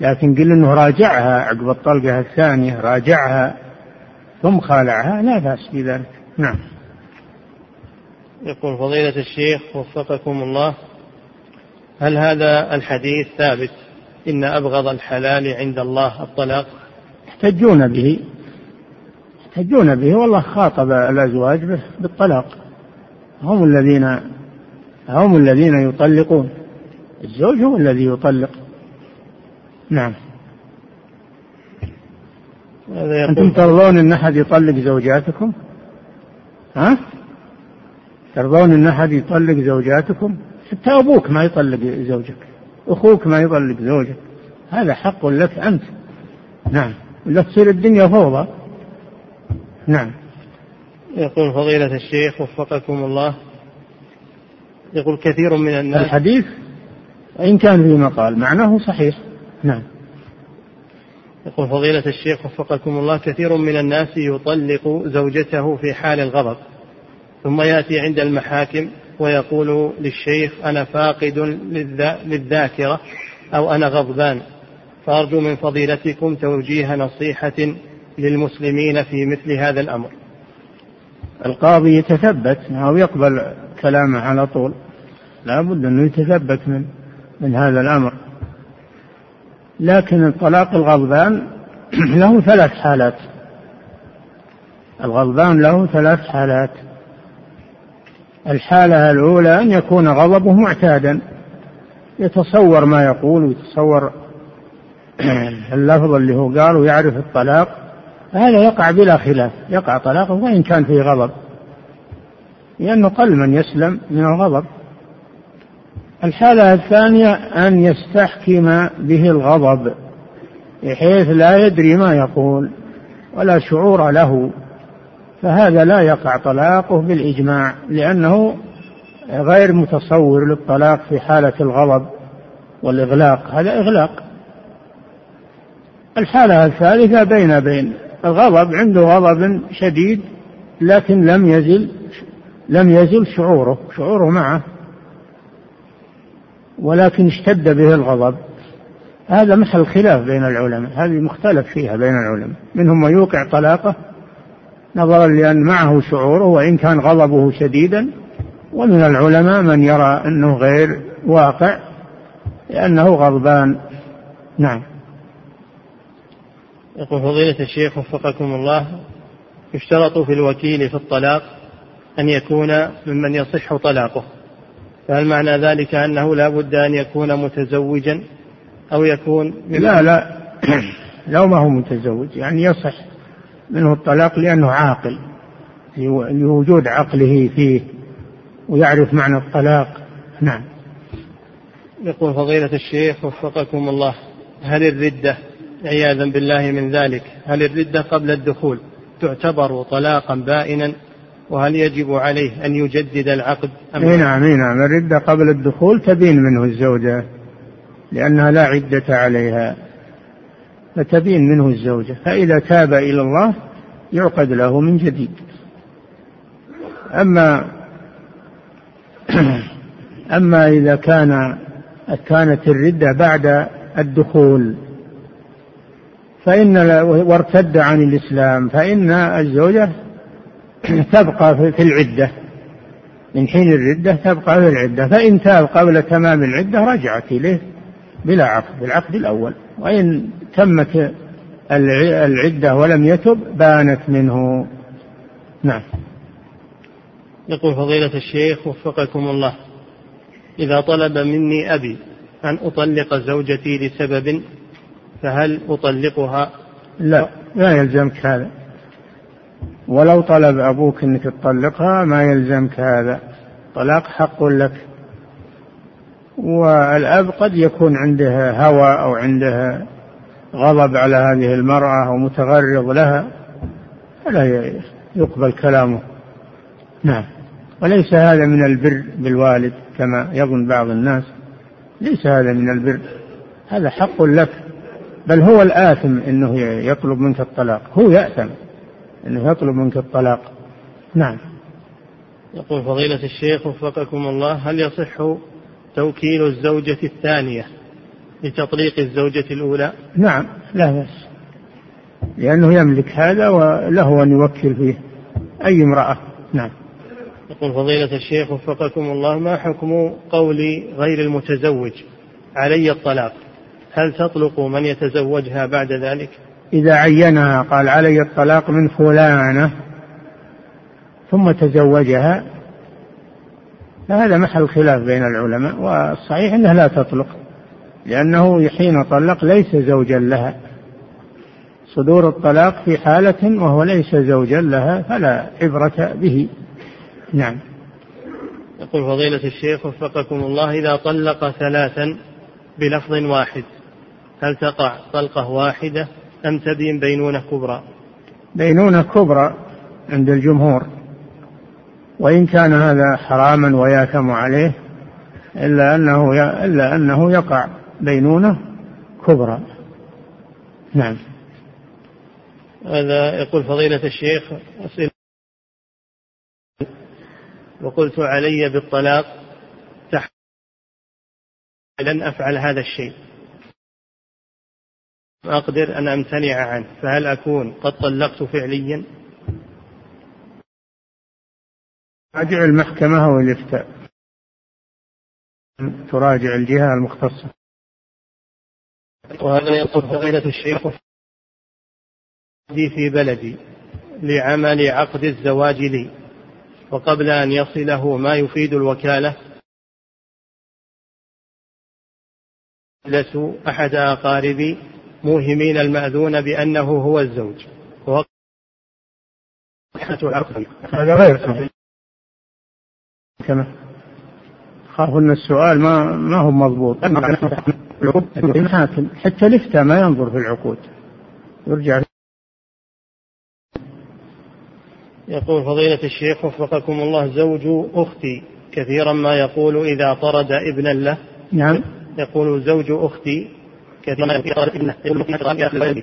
لكن قل إنه راجعها عقب الطلقة الثانية راجعها ثم خالعها لا بأس بذلك. نعم.
يقول فضيلة الشيخ وفقكم الله هل هذا الحديث ثابت؟ إن أبغض الحلال عند الله الطلاق.
يحتجون به. يحتجون به. والله خاطب الأزواج به بالطلاق. هم الذين هم الذين يطلقون. الزوج هو الذي يطلق. نعم. أنتم ترضون أن أحد يطلق زوجاتكم؟ ها؟ ترضون أن أحد يطلق زوجاتكم؟ حتى أبوك ما يطلق زوجك. أخوك ما يطلق زوجك. هذا حق لك أنت. نعم. ولا تصير الدنيا فوضى. نعم.
يقول فضيلة الشيخ وفقكم الله. يقول كثير من الناس
الحديث إن كان في مقال معناه صحيح. نعم.
يقول فضيلة الشيخ وفقكم الله كثير من الناس يطلق زوجته في حال الغضب ثم يأتي عند المحاكم ويقول للشيخ أنا فاقد للذاكرة أو أنا غضبان فأرجو من فضيلتكم توجيه نصيحة للمسلمين في مثل هذا الأمر.
القاضي يتثبت أو يقبل كلامه على طول لا بد أنه يتثبت من من هذا الأمر. لكن الطلاق الغضبان له ثلاث حالات. الغضبان له ثلاث حالات. الحالة الأولى أن يكون غضبه معتادا. يتصور ما يقول ويتصور اللفظ اللي هو قال ويعرف الطلاق. هذا يقع بلا خلاف. يقع طلاقه وإن كان فيه غضب. لأنه قل من يسلم من الغضب. الحالة الثانية أن يستحكم به الغضب بحيث لا يدري ما يقول ولا شعور له. فهذا لا يقع طلاقه بالإجماع لأنه غير متصور للطلاق في حالة الغضب والإغلاق. هذا إغلاق. الحالة الثالثة بين بين. الغضب عنده غضب شديد لكن لم يزل لم يزل شعوره شعوره معه ولكن اشتد به الغضب. هذا محل خلاف بين العلماء هذه مختلف فيها بين العلماء. منهم من يوقع طلاقه نظرا لأن معه شعوره وإن كان غضبه شديدا. ومن العلماء من يرى أنه غير واقع لأنه غضبان. نعم.
يقول فضيلة الشيخ وفقكم الله يشترط في الوكيل في الطلاق أن يكون ممن يصح طلاقه. فهل معنى ذلك أنه لا بد أن يكون متزوجا أو يكون
لا لا. لو ما هو متزوج يعني يصح. منه الطلاق لأنه عاقل لوجود عقله فيه ويعرف معنى الطلاق. نعم.
يقول فضيلة الشيخ وفقكم الله هل الردة عياذا بالله من ذلك هل الردة قبل الدخول تعتبر طلاقا بائنا؟ وهل يجب عليه أن يجدد العقد
أم نعم نعم. الردة قبل الدخول تبين منه الزوجة لأنها لا عدة عليها. فتبين منه الزوجة فإذا تاب إلى الله يعقد له من جديد. أما أما إذا كان كانت الردة بعد الدخول فإن وارتد عن الإسلام فإن الزوجة تبقى في العدة. من حين الردة تبقى في العدة فإن تاب قبل تمام العدة رجعت إليه بلا عقد بالعقد الأول. وإن تمت العدة ولم يتب بانت منه. نعم.
يقول فضيلة الشيخ وفقكم الله إذا طلب مني أبي أن أطلق زوجتي لسبب فهل أطلقها؟
لا لا يلزمك هذا. ولو طلب أبوك أنك تطلقها ما يلزمك هذا. طلاق حق لك. والأب قد يكون عنده هوى أو عنده غضب على هذه المرأة أو متغرض لها فلا يقبل كلامه. نعم. وليس هذا من البر بالوالد كما يظن بعض الناس. ليس هذا من البر. هذا حق لك. بل هو الآثم أنه يطلب منك الطلاق. هو يأثم أنه يطلب منك الطلاق. نعم.
يقول فضيلة الشيخ وفقكم الله هل يصح توكيل الزوجة الثانية لتطليق الزوجة الأولى؟
نعم لا بأس. لأنه يملك هذا وله أن يوكل فيه. أي امرأة؟ نعم.
يقول فضيلة الشيخ وفقكم الله ما حكم قول غير المتزوج علي الطلاق؟ هل تطلق من يتزوجها بعد ذلك؟
إذا عينها قال علي الطلاق من فلانة ثم تزوجها فهذا محل خلاف بين العلماء والصحيح أنها لا تطلق لأنه حين طلق ليس زوجا لها. صدور الطلاق في حالة وهو ليس زوجا لها فلا عبرة به. نعم.
يقول فضيلة الشيخ وفقكم الله إذا طلق ثلاثا بلفظ واحد هل تقع طلقة واحدة أم تبين بينونة كبرى؟
بينونة كبرى عند الجمهور. وإن كان هذا حراما ويأثم عليه إلا أنه إلا أنه يقع بينونة كبرى. نعم.
هذا يقول فضيلة الشيخ أسئلة. وقلت علي بالطلاق لن أفعل هذا الشيء. أقدر أن أمتنع عنه فهل أكون قد طلقت فعليا؟
راجع المحكمة أو الإفتاء تراجع الجهة المختصة.
وهذا يقول فضيلة الشيخ في بلدي لعمل عقد الزواج لي وقبل أن يصله ما يفيد الوكالة. أحد أقاربي موهمين المأذون بأنه هو الزوج
هذا غير صحيح. كما خاف إن السؤال ما ما هو مضبوط. الحاكم حتى الافتاء ما ينظر في العقود. يرجع
يقول فضيلة الشيخ وفقكم الله زوج أختي كثيرا ما يقول إذا طرد ابنا له.
نعم.
يقول زوج أختي كثيرا ما يقول طرد ابنه.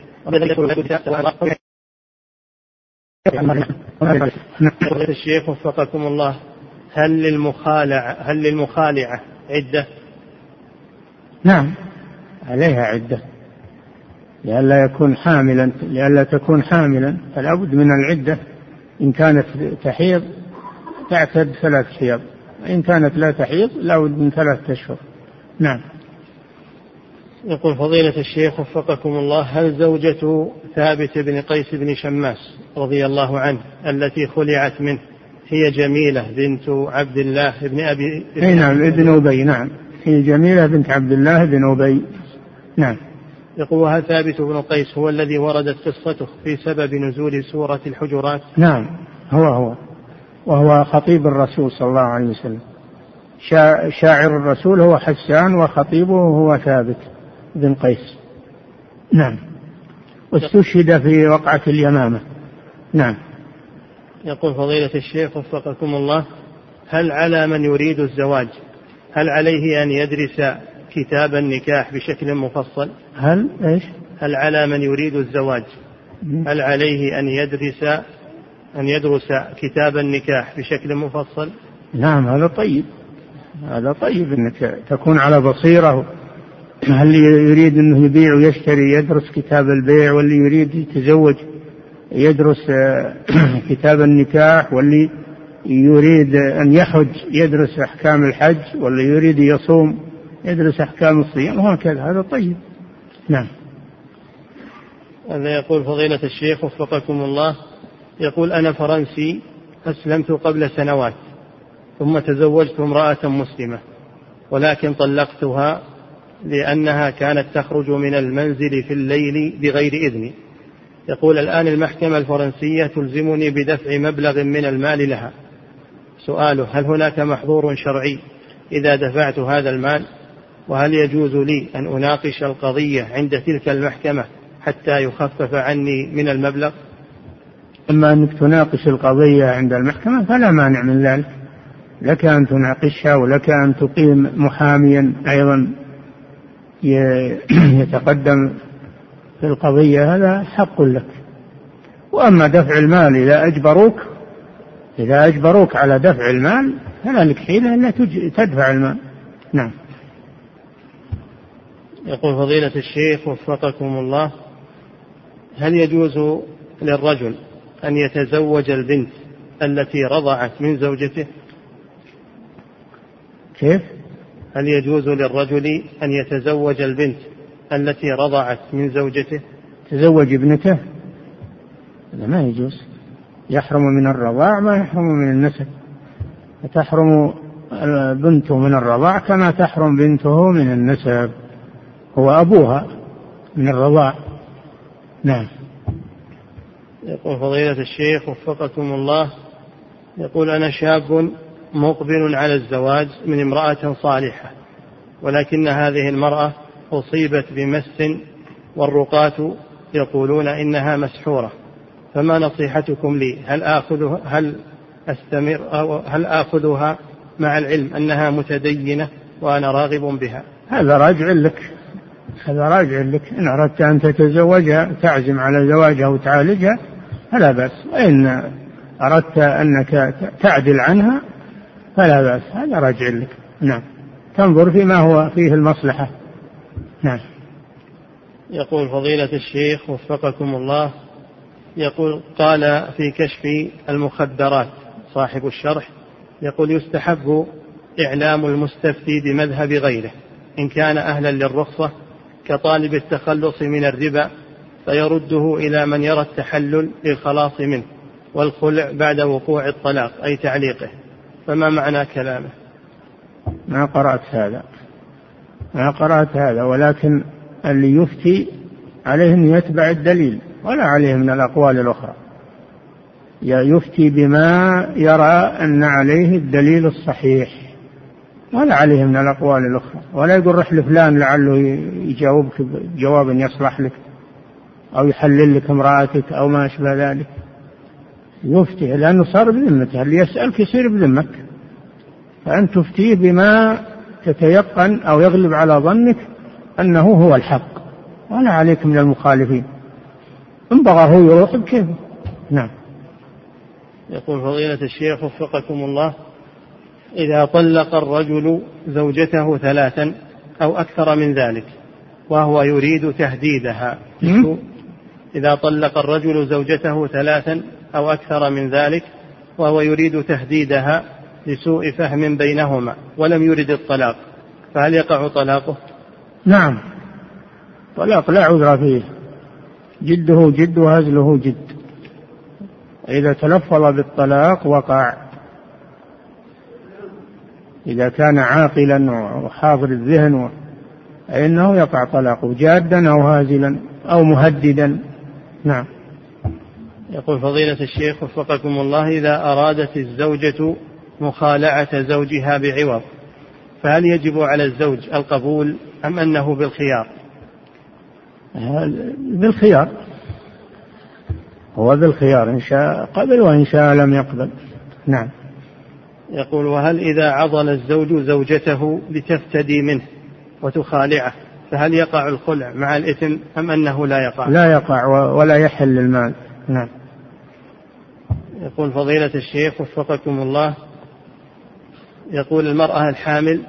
يقول الشيخ وفقكم الله هل للمخالعة هل للمخالعة عدة؟
نعم عليها عدة. لئلا يكون حاملا لئلا تكون حاملا فلا بد من العدة. إن كانت تحيض تعتد ثلاث حيض إن كانت لا تحيض لا بد من ثلاثة أشهر. نعم.
يقول فضيلة الشيخ وفقكم الله هل زوجة ثابت بن قيس بن شماس رضي الله عنه التي خلعت منه هي جميلة بنت عبد الله بن أبي
أي نعم ابن أبي نعم. هي جميلة بنت عبد الله بن أبي. نعم.
يقول وهل ثابت بن قيس هو الذي وردت قصته في سبب نزول سورة الحجرات.
نعم هو هو. وهو خطيب الرسول صلى الله عليه وسلم. شاعر الرسول هو حسان وخطيبه هو ثابت بن قيس. نعم. واستشهد في وقعة اليمامة. نعم.
يقول فضيلة الشيخ وفقكم الله هل على من يريد الزواج؟ هل عليه أن يدرس كتاب النكاح بشكل مفصل؟
هل إيش؟
هل على من يريد الزواج؟ هل عليه أن يدرس أن يدرس كتاب النكاح بشكل مفصل؟
نعم هذا طيب. هذا طيب إنك تكون على بصيرة. هل يريد أنه يبيع ويشتري يدرس كتاب البيع واللي يريد يتزوج؟ يدرس آه، كتاب النكاح واللي يريد أن يحج يدرس أحكام الحج واللي يريد يصوم يدرس أحكام الصيام وهكذا. هذا طيب. نعم.
هذا يقول فضيلة الشيخ وفقكم الله. يقول أنا فرنسي أسلمت قبل سنوات ثم تزوجت امرأة مسلمة ولكن طلقتها لأنها كانت تخرج من المنزل في الليل بغير إذني يقول الآن المحكمة الفرنسية تلزمني بدفع مبلغ من المال لها. سؤاله هل هناك محظور شرعي إذا دفعت هذا المال؟ وهل يجوز لي أن أناقش القضية عند تلك المحكمة حتى يخفف عني من المبلغ؟
أما أنك تناقش القضية عند المحكمة فلا مانع من ذلك. لك أن تناقشها ولك أن تقيم محاميا أيضا يتقدم في القضية هذا حق لك. وأما دفع المال إذا أجبروك إذا أجبروك على دفع المال فلا لك حيلة إلا تدفع المال. نعم.
يقول فضيلة الشيخ وفقكم الله هل يجوز للرجل أن يتزوج البنت التي رضعت من زوجته؟
كيف؟
هل يجوز للرجل أن يتزوج البنت التي رضعت من زوجته؟
تزوج ابنته؟ هذا ما يجوز. يحرم من الرضاع ما يحرم من النسب. تحرم بنته من الرضاع كما تحرم بنته من النسب. هو أبوها من الرضاع. نعم.
يقول فضيلة الشيخ وفقكم الله يقول أنا شاب مقبل على الزواج من امرأة صالحة ولكن هذه المرأة أصيبت بمس والرقاة يقولون إنها مسحورة. فما نصيحتكم لي؟ هل آخذها هل أستمر أو هل آخذها مع العلم أنها متدينة وأنا راغب بها؟
هذا راجع لك. هذا راجع لك. إن أردت أن تتزوجها تعزم على زواجها وتعالجها فلا بأس. وإن أردت أنك تعدل عنها فلا بأس. هذا راجع لك. نعم. تنظر فيما هو فيه المصلحة. نعم.
يقول فضيلة الشيخ وفقكم الله يقول قال في كشف المخدرات صاحب الشرح يقول يستحب إعلام المستفتي بمذهب غيره إن كان أهلا للرخصة كطالب التخلص من الربا فيرده إلى من يرى التحلل للخلاص منه والخلع بعد وقوع الطلاق أي تعليقه فما معنى كلامه؟
ما قرأت هذا؟ ما قرأت هذا ولكن اللي يفتي عليه أن يتبع الدليل ولا عليه من الأقوال الأخرى. يفتي بما يرى أن عليه الدليل الصحيح ولا عليه من الأقوال الأخرى. ولا يقول رح لفلان لعله يجاوبك جواب يصلح لك أو يحلل لك امرأتك أو ما أشبه ذلك. يفتي لأنه صار بذمته اللي يسألك يصير بذمك. فأنت تفتيه بما تتيقن أو يغلب على ظنك أنه هو الحق. ولا عليك من المخالفين. إن بغى هو يروح بكيفه. نعم.
يقول فضيلة الشيخ وفقكم الله إذا طلق الرجل زوجته ثلاثا أو أكثر من ذلك وهو يريد تهديدها إذا طلق الرجل زوجته ثلاثا أو أكثر من ذلك وهو يريد تهديدها لسوء فهم بينهما ولم يرد الطلاق فهل يقع طلاقه؟
نعم. طلاق لا عذر فيه. جده جد وهزله جد. إذا تلفظ بالطلاق وقع. إذا كان عاقلا وحاضر الذهن فإنه يقع طلاقه جادا أو هازلا أو مهددا. نعم.
يقول فضيلة الشيخ وفقكم الله إذا أرادت الزوجة مخالعة زوجها بعوض. فهل يجب على الزوج القبول أم أنه بالخيار؟
بالخيار. هو بالخيار إن شاء قبل وإن شاء لم يقبل. نعم.
يقول وهل إذا عضل الزوج زوجته لتفتدي منه وتخالعه فهل يقع الخلع مع الإثم أم أنه لا يقع؟
لا يقع ولا يحل المال. نعم.
يقول فضيلة الشيخ وفقكم الله يقول المرأة الحامل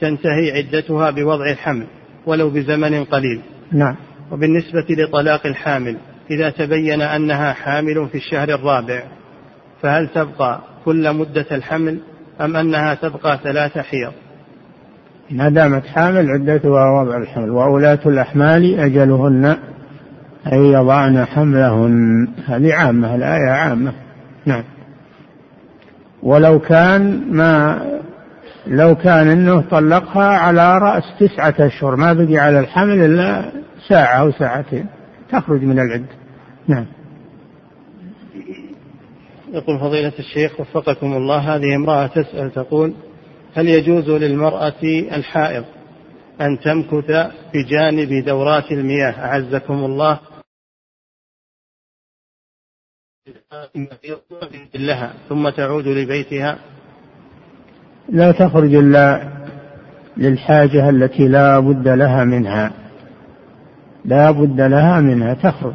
تنتهي عدتها بوضع الحمل ولو بزمن قليل.
نعم.
وبالنسبة لطلاق الحامل إذا تبين أنها حامل في الشهر الرابع فهل تبقى كل مدة الحمل أم أنها تبقى ثلاث حيض؟
ما دامت حامل عدتها وضع الحمل. وأولاة الأحمال أجلهن أن يضعن حملهن. هذه عامة الآية عامة. نعم. ولو كان ما لو كان إنه طلقها على رأس تسعة أشهر ما بقي على الحمل إلا ساعة أو ساعتين تخرج من العده نعم.
يقول فضيلة الشيخ وفقكم الله هذه امرأة تسأل تقول هل يجوز للمرأة الحائض أن تمكث بجانب دورات المياه؟ أعزكم الله. لها ثم تعود لبيتها.
لا تخرج إلا للحاجة التي لا بد لها منها. لا بد لها منها تخرج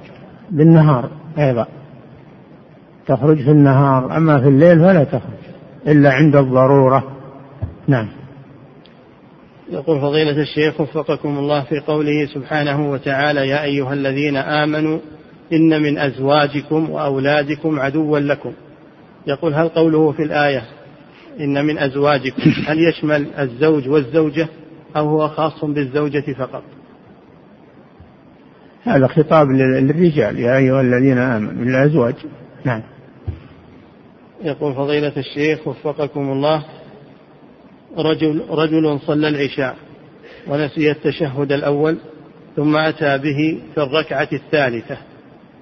بالنهار أيضا. تخرج في النهار أما في الليل فلا تخرج إلا عند الضرورة. نعم.
يقول فضيلة الشيخ وفقكم الله في قوله سبحانه وتعالى يا أيها الذين آمنوا إن من أزواجكم وأولادكم عدوا لكم. يقول هل قوله في الآية إن من أزواجكم. هل يشمل الزوج والزوجة أو هو خاص بالزوجة فقط؟
هذا خطاب للرجال. يا أيها الذين آمنوا للأزواج. نعم.
يقول فضيلة الشيخ وفقكم الله رجل رجل صلى العشاء ونسي التشهد الأول ثم أتى به في الركعة الثالثة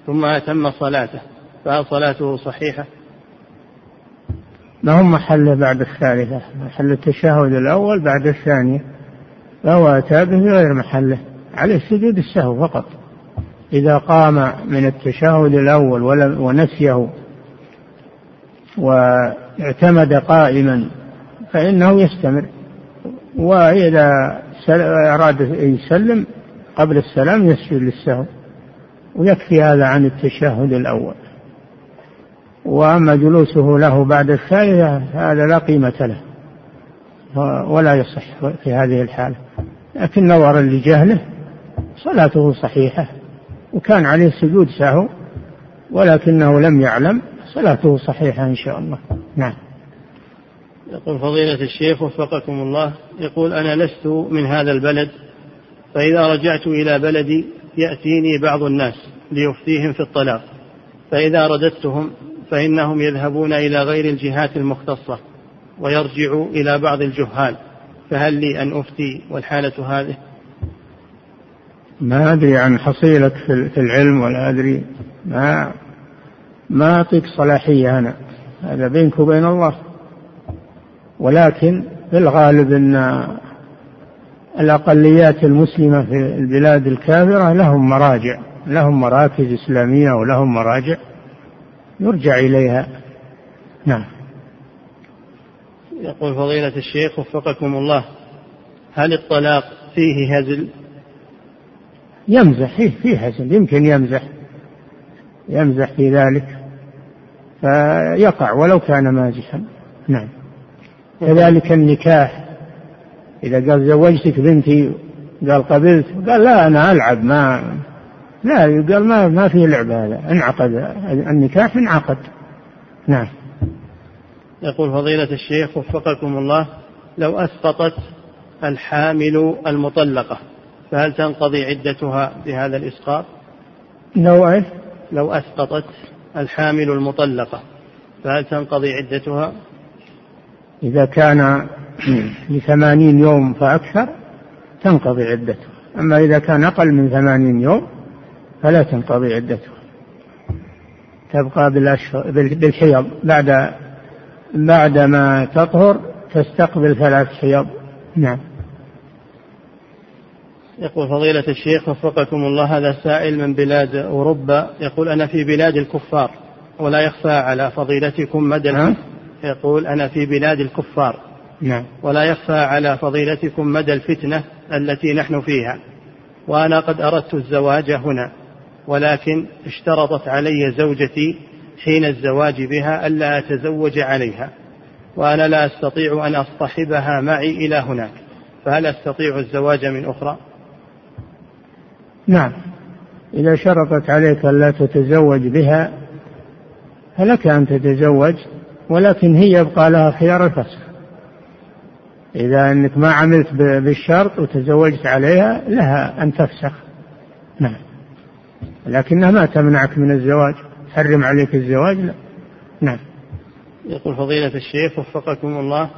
ثم أتم صلاته فهل صلاته صحيحة؟
ما هم محله بعد الثالثة؟ محل التشهد الأول بعد الثانية. فهو أتى به غير محله عليه سجود السهو فقط. إذا قام من التشهد الأول ونسيه واعتمد قائما فإنه يستمر. وإذا أراد يسلم قبل السلام يسجد للسهو ويكفي هذا عن التشهد الأول. وأما جلوسه له بعد الثالثة هذا لا قيمة له. ولا يصح في هذه الحالة. لكن نظرا لجهله صلاته صحيحة. وكان عليه سجود سهو ولكنه لم يعلم صلاته صحيحة إن شاء الله. نعم.
يقول فضيلة الشيخ وفقكم الله يقول أنا لست من هذا البلد فإذا رجعت إلى بلدي يأتيني بعض الناس ليفتيهم في الطلاق فإذا رددتهم فإنهم يذهبون إلى غير الجهات المختصة ويرجعوا إلى بعض الجهال. فهل لي أن أفتي والحالة هذه؟
ما أدري عن حصيلك في العلم ولا أدري. ما ما أعطيك صلاحية أنا. هذا بينك وبين الله. ولكن في الغالب أن الأقليات المسلمة في البلاد الكافرة لهم مراجع لهم مراكز إسلامية ولهم مراجع. يرجع إليها. نعم.
يقول فضيلة الشيخ وفقكم الله هل الطلاق فيه هزل؟
يمزح فيه فيه هزل يمكن يمزح يمزح في ذلك فيقع ولو كان مازحا. نعم. كذلك النكاح إذا قال زوجتك بنتي قال قبلت قال لا أنا ألعب ما لا قال ما ما في لعبة هذا انعقد النكاح انعقد نعم
يقول فضيلة الشيخ وفقكم الله لو أسقطت الحامل المطلقة فهل تنقضي عدتها بهذا الإسقاط؟
لو إيش؟
لو أسقطت الحامل المطلقة فهل تنقضي عدتها؟
إذا كان لثمانين يوم فأكثر تنقضي عدته أما إذا كان أقل من ثمانين يوم فلا تنقضي عدته. تبقى بالأشهر بالحيض. بعد بعد ما تطهر تستقبل ثلاث حيض. نعم.
يقول فضيلة الشيخ وفقكم الله هذا سائل من بلاد أوروبا يقول أنا في بلاد الكفار ولا يخفى على فضيلتكم مدى نعم. يقول أنا في بلاد الكفار
نعم.
ولا يخفى على فضيلتكم مدى الفتنة التي نحن فيها. وأنا قد أردت الزواج هنا. ولكن اشترطت علي زوجتي حين الزواج بها ألا أتزوج عليها وأنا لا أستطيع أن أصطحبها معي إلى هناك فهل أستطيع الزواج من أخرى؟
نعم. إذا شرطت عليك ألا تتزوج بها فلك أن تتزوج ولكن هي يبقى لها خيار الفسخ. إذا أنك ما عملت بالشرط وتزوجت عليها لها أن تفسخ. نعم. لكنها ما تمنعك من الزواج. تحرم عليك الزواج لا. نعم.
يقول فضيلة الشيخ وفقكم الله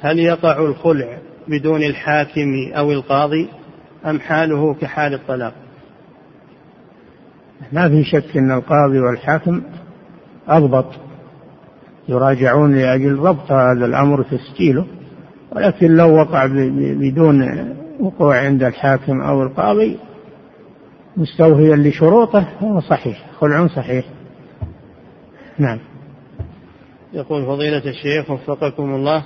هل يقع الخلع بدون الحاكم أو القاضي أم حاله كحال الطلاق؟
ما في شك أن القاضي والحاكم أضبط. يراجعون لأجل ضبط هذا الأمر وتسجيله ولكن لو وقع بدون وقوع عند الحاكم أو القاضي مستوفيا لشروطه فهو صحيح خلع صحيح. نعم.
يقول فضيلة الشيخ وفقكم الله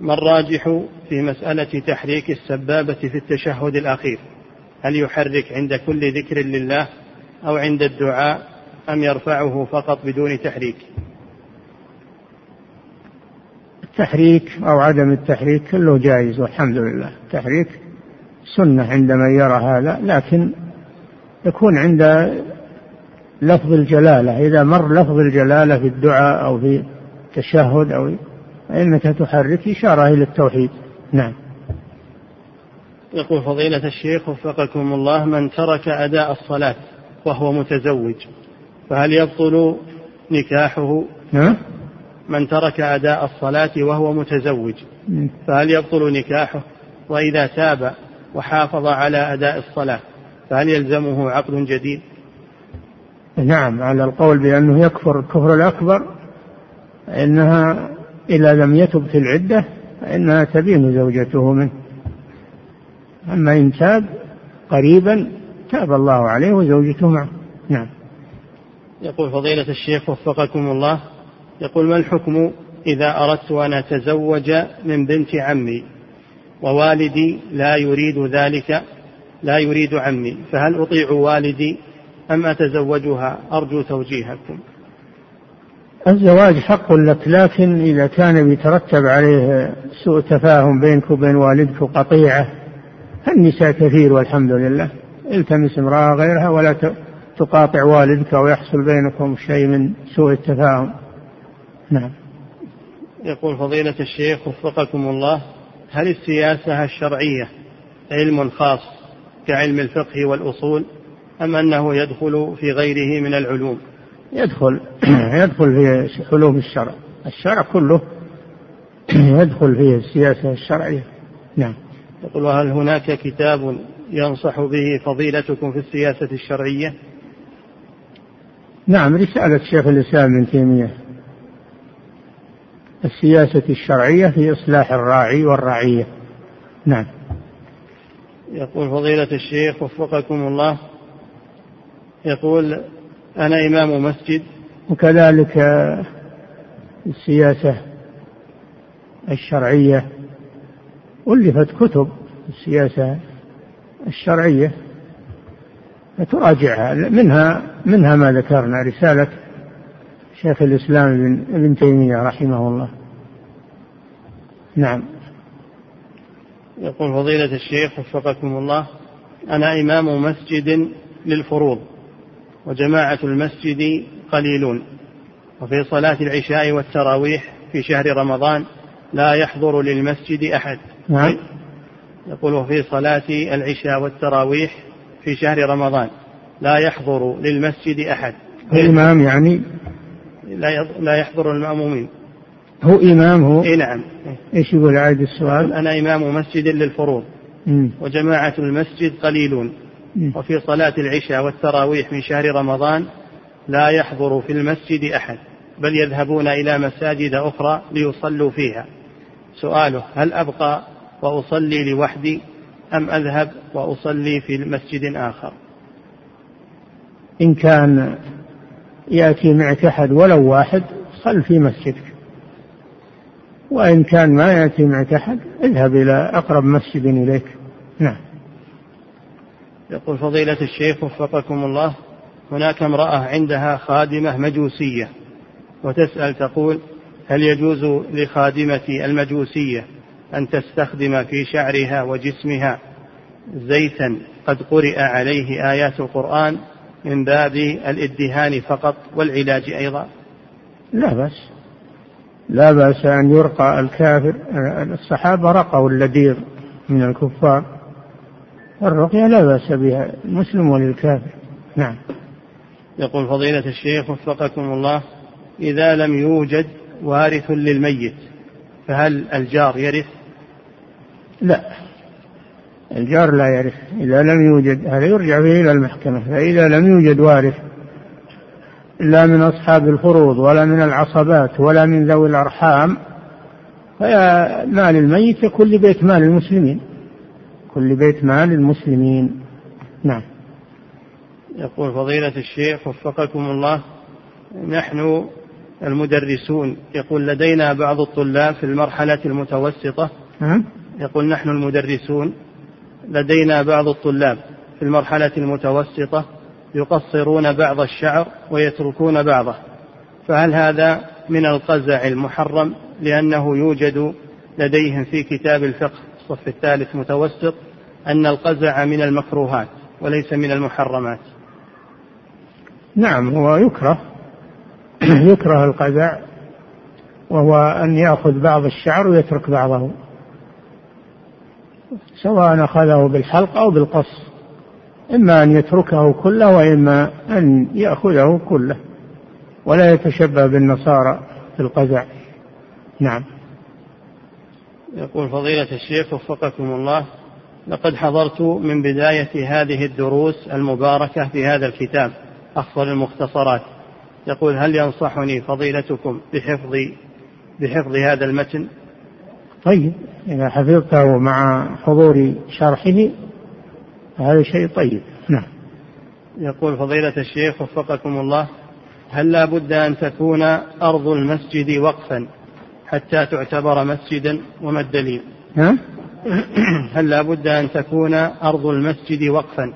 ما الراجح في مسألة تحريك السبابة في التشهد الأخير؟ هل يحرك عند كل ذكر لله أو عند الدعاء أم يرفعه فقط بدون تحريك؟
التحريك أو عدم التحريك كله جائز والحمد لله. التحريك سنة عند من يرى هذا لكن يكون عند لفظ الجلالة. إذا مر لفظ الجلالة في الدعاء أو في التشهد أو فإنك تحرك إشارة إلى التوحيد. نعم.
يقول فضيلة الشيخ وفقكم الله من ترك أداء الصلاة وهو متزوج فهل يبطل نكاحه؟
نعم.
من ترك أداء الصلاة وهو متزوج فهل يبطل نكاحه؟ وإذا تاب وحافظ على أداء الصلاة فهل يلزمه عقد جديد؟
نعم على القول بأنه يكفر الكفر الأكبر إنها إذا لم يتب في العدة فإنها تبين زوجته منه. أما إن تاب قريبا تاب الله عليه وزوجته معه. نعم.
يقول فضيلة الشيخ وفقكم الله يقول ما الحكم إذا أردت أن أتزوج من بنت عمي ووالدي لا يريد ذلك؟ لا يريد عمي فهل أطيع والدي أم أتزوجها؟ أرجو توجيهكم.
الزواج حق لك لكن إذا كان بيترتب عليه سوء تفاهم بينك وبين والدك وقطيعة النساء كثير والحمد لله. التمس امرأة غيرها ولا تقاطع والدك ويحصل بينكم شيء من سوء التفاهم. نعم.
يقول فضيلة الشيخ وفقكم الله هل السياسة الشرعية علم خاص؟ كعلم الفقه والأصول أم أنه يدخل في غيره من العلوم؟
يدخل يدخل في علوم الشرع. الشرع كله يدخل فيه السياسة الشرعية. نعم.
يقول وهل هناك كتاب ينصح به فضيلتكم في السياسة الشرعية؟
نعم رسالة شيخ الإسلام ابن تيمية. السياسة الشرعية في إصلاح الراعي والرعية. نعم.
يقول فضيلة الشيخ وفقكم الله يقول أنا إمام مسجد.
وكذلك السياسة الشرعية ألفت كتب السياسة الشرعية فتراجعها. منها منها ما ذكرنا رسالة شيخ الإسلام ابن تيمية رحمه الله. نعم.
يقول فضيلة الشيخ وفقكم الله أنا إمام مسجد للفروض وجماعة المسجد قليلون وفي صلاة العشاء والتراويح في شهر رمضان لا يحضر للمسجد أحد.
نعم.
يقول في صلاة العشاء والتراويح في شهر رمضان لا يحضر للمسجد أحد.
الإمام يعني؟
لا يحضر المأمومين.
هو إمام هو؟
إيه نعم.
إيش يقول عاد السؤال؟
أنا إمام مسجد للفروض. وجماعة المسجد قليلون. وفي صلاة العشاء والتراويح من شهر رمضان لا يحضر في المسجد أحد بل يذهبون إلى مساجد أخرى ليصلوا فيها. سؤاله هل أبقى وأصلي لوحدي أم أذهب وأصلي في مسجد آخر؟
إن كان يأتي معك أحد ولو واحد صل في مسجدك. وإن كان ما يأتي معك أحد اذهب إلى أقرب مسجد إليك. نعم.
يقول فضيلة الشيخ وفقكم الله هناك امرأة عندها خادمة مجوسية وتسأل تقول هل يجوز لخادمتي المجوسية أن تستخدم في شعرها وجسمها زيتا؟ قد قرئ عليه آيات القرآن من باب الإدهان فقط والعلاج أيضا.
لا بأس. لا بأس أن يرقى الكافر. الصحابة رقوا اللدير من الكفار. الرقية لا بأس بها المسلم وللكافر. نعم.
يقول فضيلة الشيخ وفقكم الله إذا لم يوجد وارث للميت فهل الجار يرث؟
لا. الجار لا يرث. إذا لم يوجد هذا يرجع به إلى المحكمة. فإذا لم يوجد وارث لا من أصحاب الفروض ولا من العصبات ولا من ذوي الأرحام فمال الميت يكون لبيت مال المسلمين. كل بيت مال المسلمين. نعم.
يقول فضيلة الشيخ وفقكم الله نحن المدرسون يقول لدينا بعض الطلاب في المرحلة المتوسطة يقول نحن المدرسون لدينا بعض الطلاب في المرحلة المتوسطة يقصرون بعض الشعر ويتركون بعضه. فهل هذا من القزع المحرم لأنه يوجد لديهم في كتاب الفقه الصف الثالث متوسط أن القزع من المكروهات وليس من المحرمات؟
نعم هو يكره. يكره القزع وهو أن يأخذ بعض الشعر ويترك بعضه سواء أخذه بالحلق أو بالقص. إما أن يتركه كله وإما أن يأخذه كله ولا يتشبه بالنصارى في القزع. نعم.
يقول فضيلة الشيخ وفقكم الله لقد حضرت من بداية هذه الدروس المباركة في هذا الكتاب أفضل المختصرات. يقول هل ينصحني فضيلتكم بحفظ بحفظ هذا المتن؟
طيب إذا حفظته مع حضور شرحه هذا شيء طيب. نعم.
يقول فضيلة الشيخ وفقكم الله هل لا بد أن تكون أرض المسجد وقفا حتى تعتبر مسجدا؟ وما الدليل؟
ها؟
هل لا بد أن تكون أرض المسجد وقفا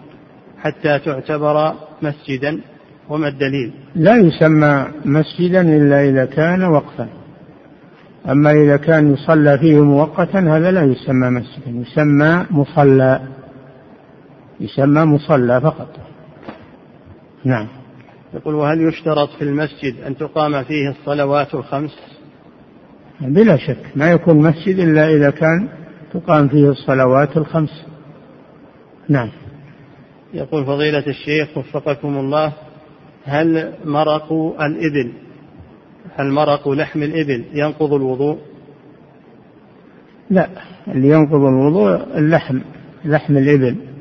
حتى تعتبر مسجدا؟ وما الدليل؟
لا يسمى مسجدا إلا إذا كان وقفا. أما إذا كان يصلى فيه مؤقتا هذا لا يسمى مسجدا يسمى مصلى. يسمى مصلى فقط. نعم.
يقول وهل يشترط في المسجد أن تقام فيه الصلوات الخمس؟
بلا شك. ما يكون مسجد إلا إذا كان تقام فيه الصلوات الخمس. نعم.
يقول فضيلة الشيخ وفقكم الله هل مرق الإبل؟ هل مرق لحم الإبل ينقض الوضوء؟
لا. اللي ينقض الوضوء اللحم لحم الإبل.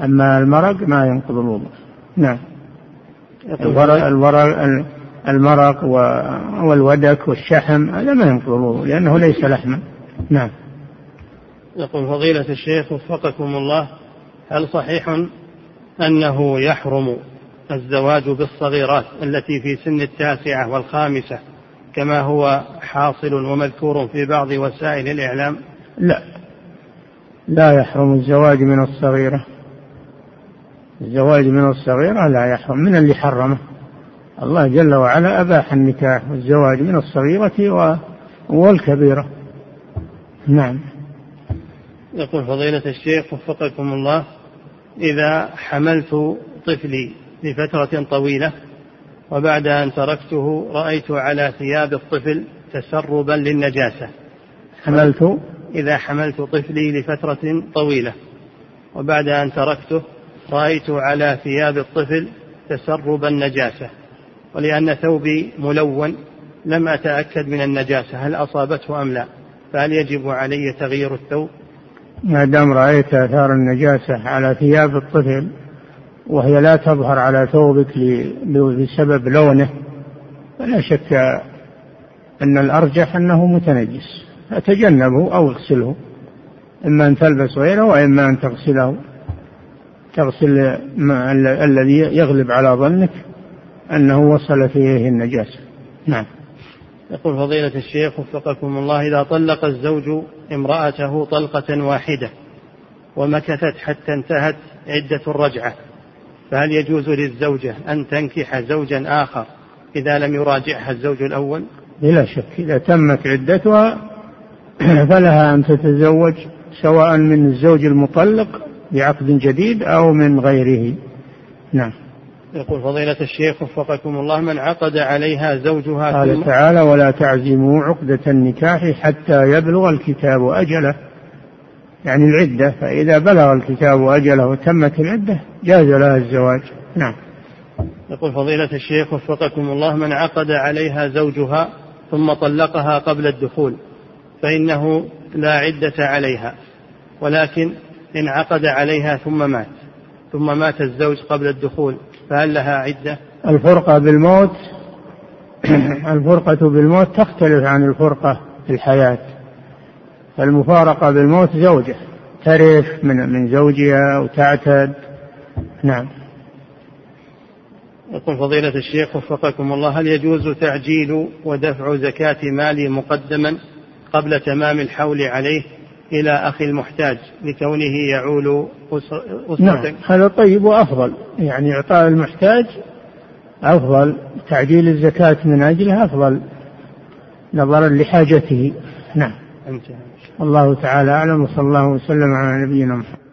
أما المرق ما ينقض الوضوء. نعم. الورق, الورق المرق والودك والشحم هذا ما ينقض الوضوء لأنه ليس لحما. نعم.
يقول فضيلة الشيخ وفقكم الله هل صحيح أنه يحرم الزواج بالصغيرات التي في سن التاسعة والخامسة كما هو حاصل ومذكور في بعض وسائل الإعلام؟
لا. لا يحرم الزواج من الصغيرة. الزواج من الصغيرة لا يحرم من اللي حرمه. الله جل وعلا أباح النكاح والزواج من الصغيرة والكبيرة. نعم.
يقول فضيلة الشيخ وفقكم الله إذا حملت طفلي لفترة طويلة وبعد أن تركته رأيت على ثياب الطفل تسربا للنجاسة.
حملت؟
إذا حملت طفلي لفترة طويلة وبعد أن تركته رأيت على ثياب الطفل تسرب النجاسة ولأن ثوبي ملون لم أتأكد من النجاسة هل أصابته أم لا؟ فهل يجب علي تغيير الثوب؟
ما دام رأيت آثار النجاسة على ثياب الطفل وهي لا تظهر على ثوبك بسبب لونه فلا شك أن الأرجح أنه متنجس. فتجنبه أو اغسله إما أن تلبس غيره وإما أن تغسله. تغسل ما الذي يغلب على ظنك أنه وصل فيه النجاسة. نعم.
يقول فضيلة الشيخ وفقكم الله إذا طلق الزوج امرأته طلقة واحدة ومكثت حتى انتهت عدة الرجعة فهل يجوز للزوجة أن تنكح زوجا آخر إذا لم يراجعها الزوج الأول؟
بلا شك إذا تمت عدتها فلها أن تتزوج سواء من الزوج المطلق بعقد جديد أو من غيره. نعم.
يقول فضيلة الشيخ وفقكم الله من عقد عليها زوجها
قال تعالى ولا تعزموا عقدة النكاح حتى يبلغ الكتاب أجله. يعني العدة فإذا بلغ الكتاب أجله وتمت العدة جاز لها الزواج. نعم.
يقول فضيلة الشيخ وفقكم الله من عقد عليها زوجها ثم طلقها قبل الدخول فإنه لا عدة عليها ولكن إن عقد عليها ثم مات. ثم مات الزوج قبل الدخول فهل لها عدة؟
الفرقة بالموت الفرقة بالموت تختلف عن الفرقة في الحياة. فالمفارقة بالموت زوجة ترث من من زوجها أو تعتد نعم.
يقول فضيلة الشيخ وفقكم الله هل يجوز تعجيل ودفع زكاة مالي مقدما قبل تمام الحول عليه؟ إلى أخي المحتاج لكونه يعول أسرة
نعم هذا طيب وأفضل. يعني إعطاء المحتاج أفضل تعجيل الزكاة من أجله أفضل. نظرا لحاجته. نعم. الله تعالى أعلم وصلى الله وسلم على نبينا محمد.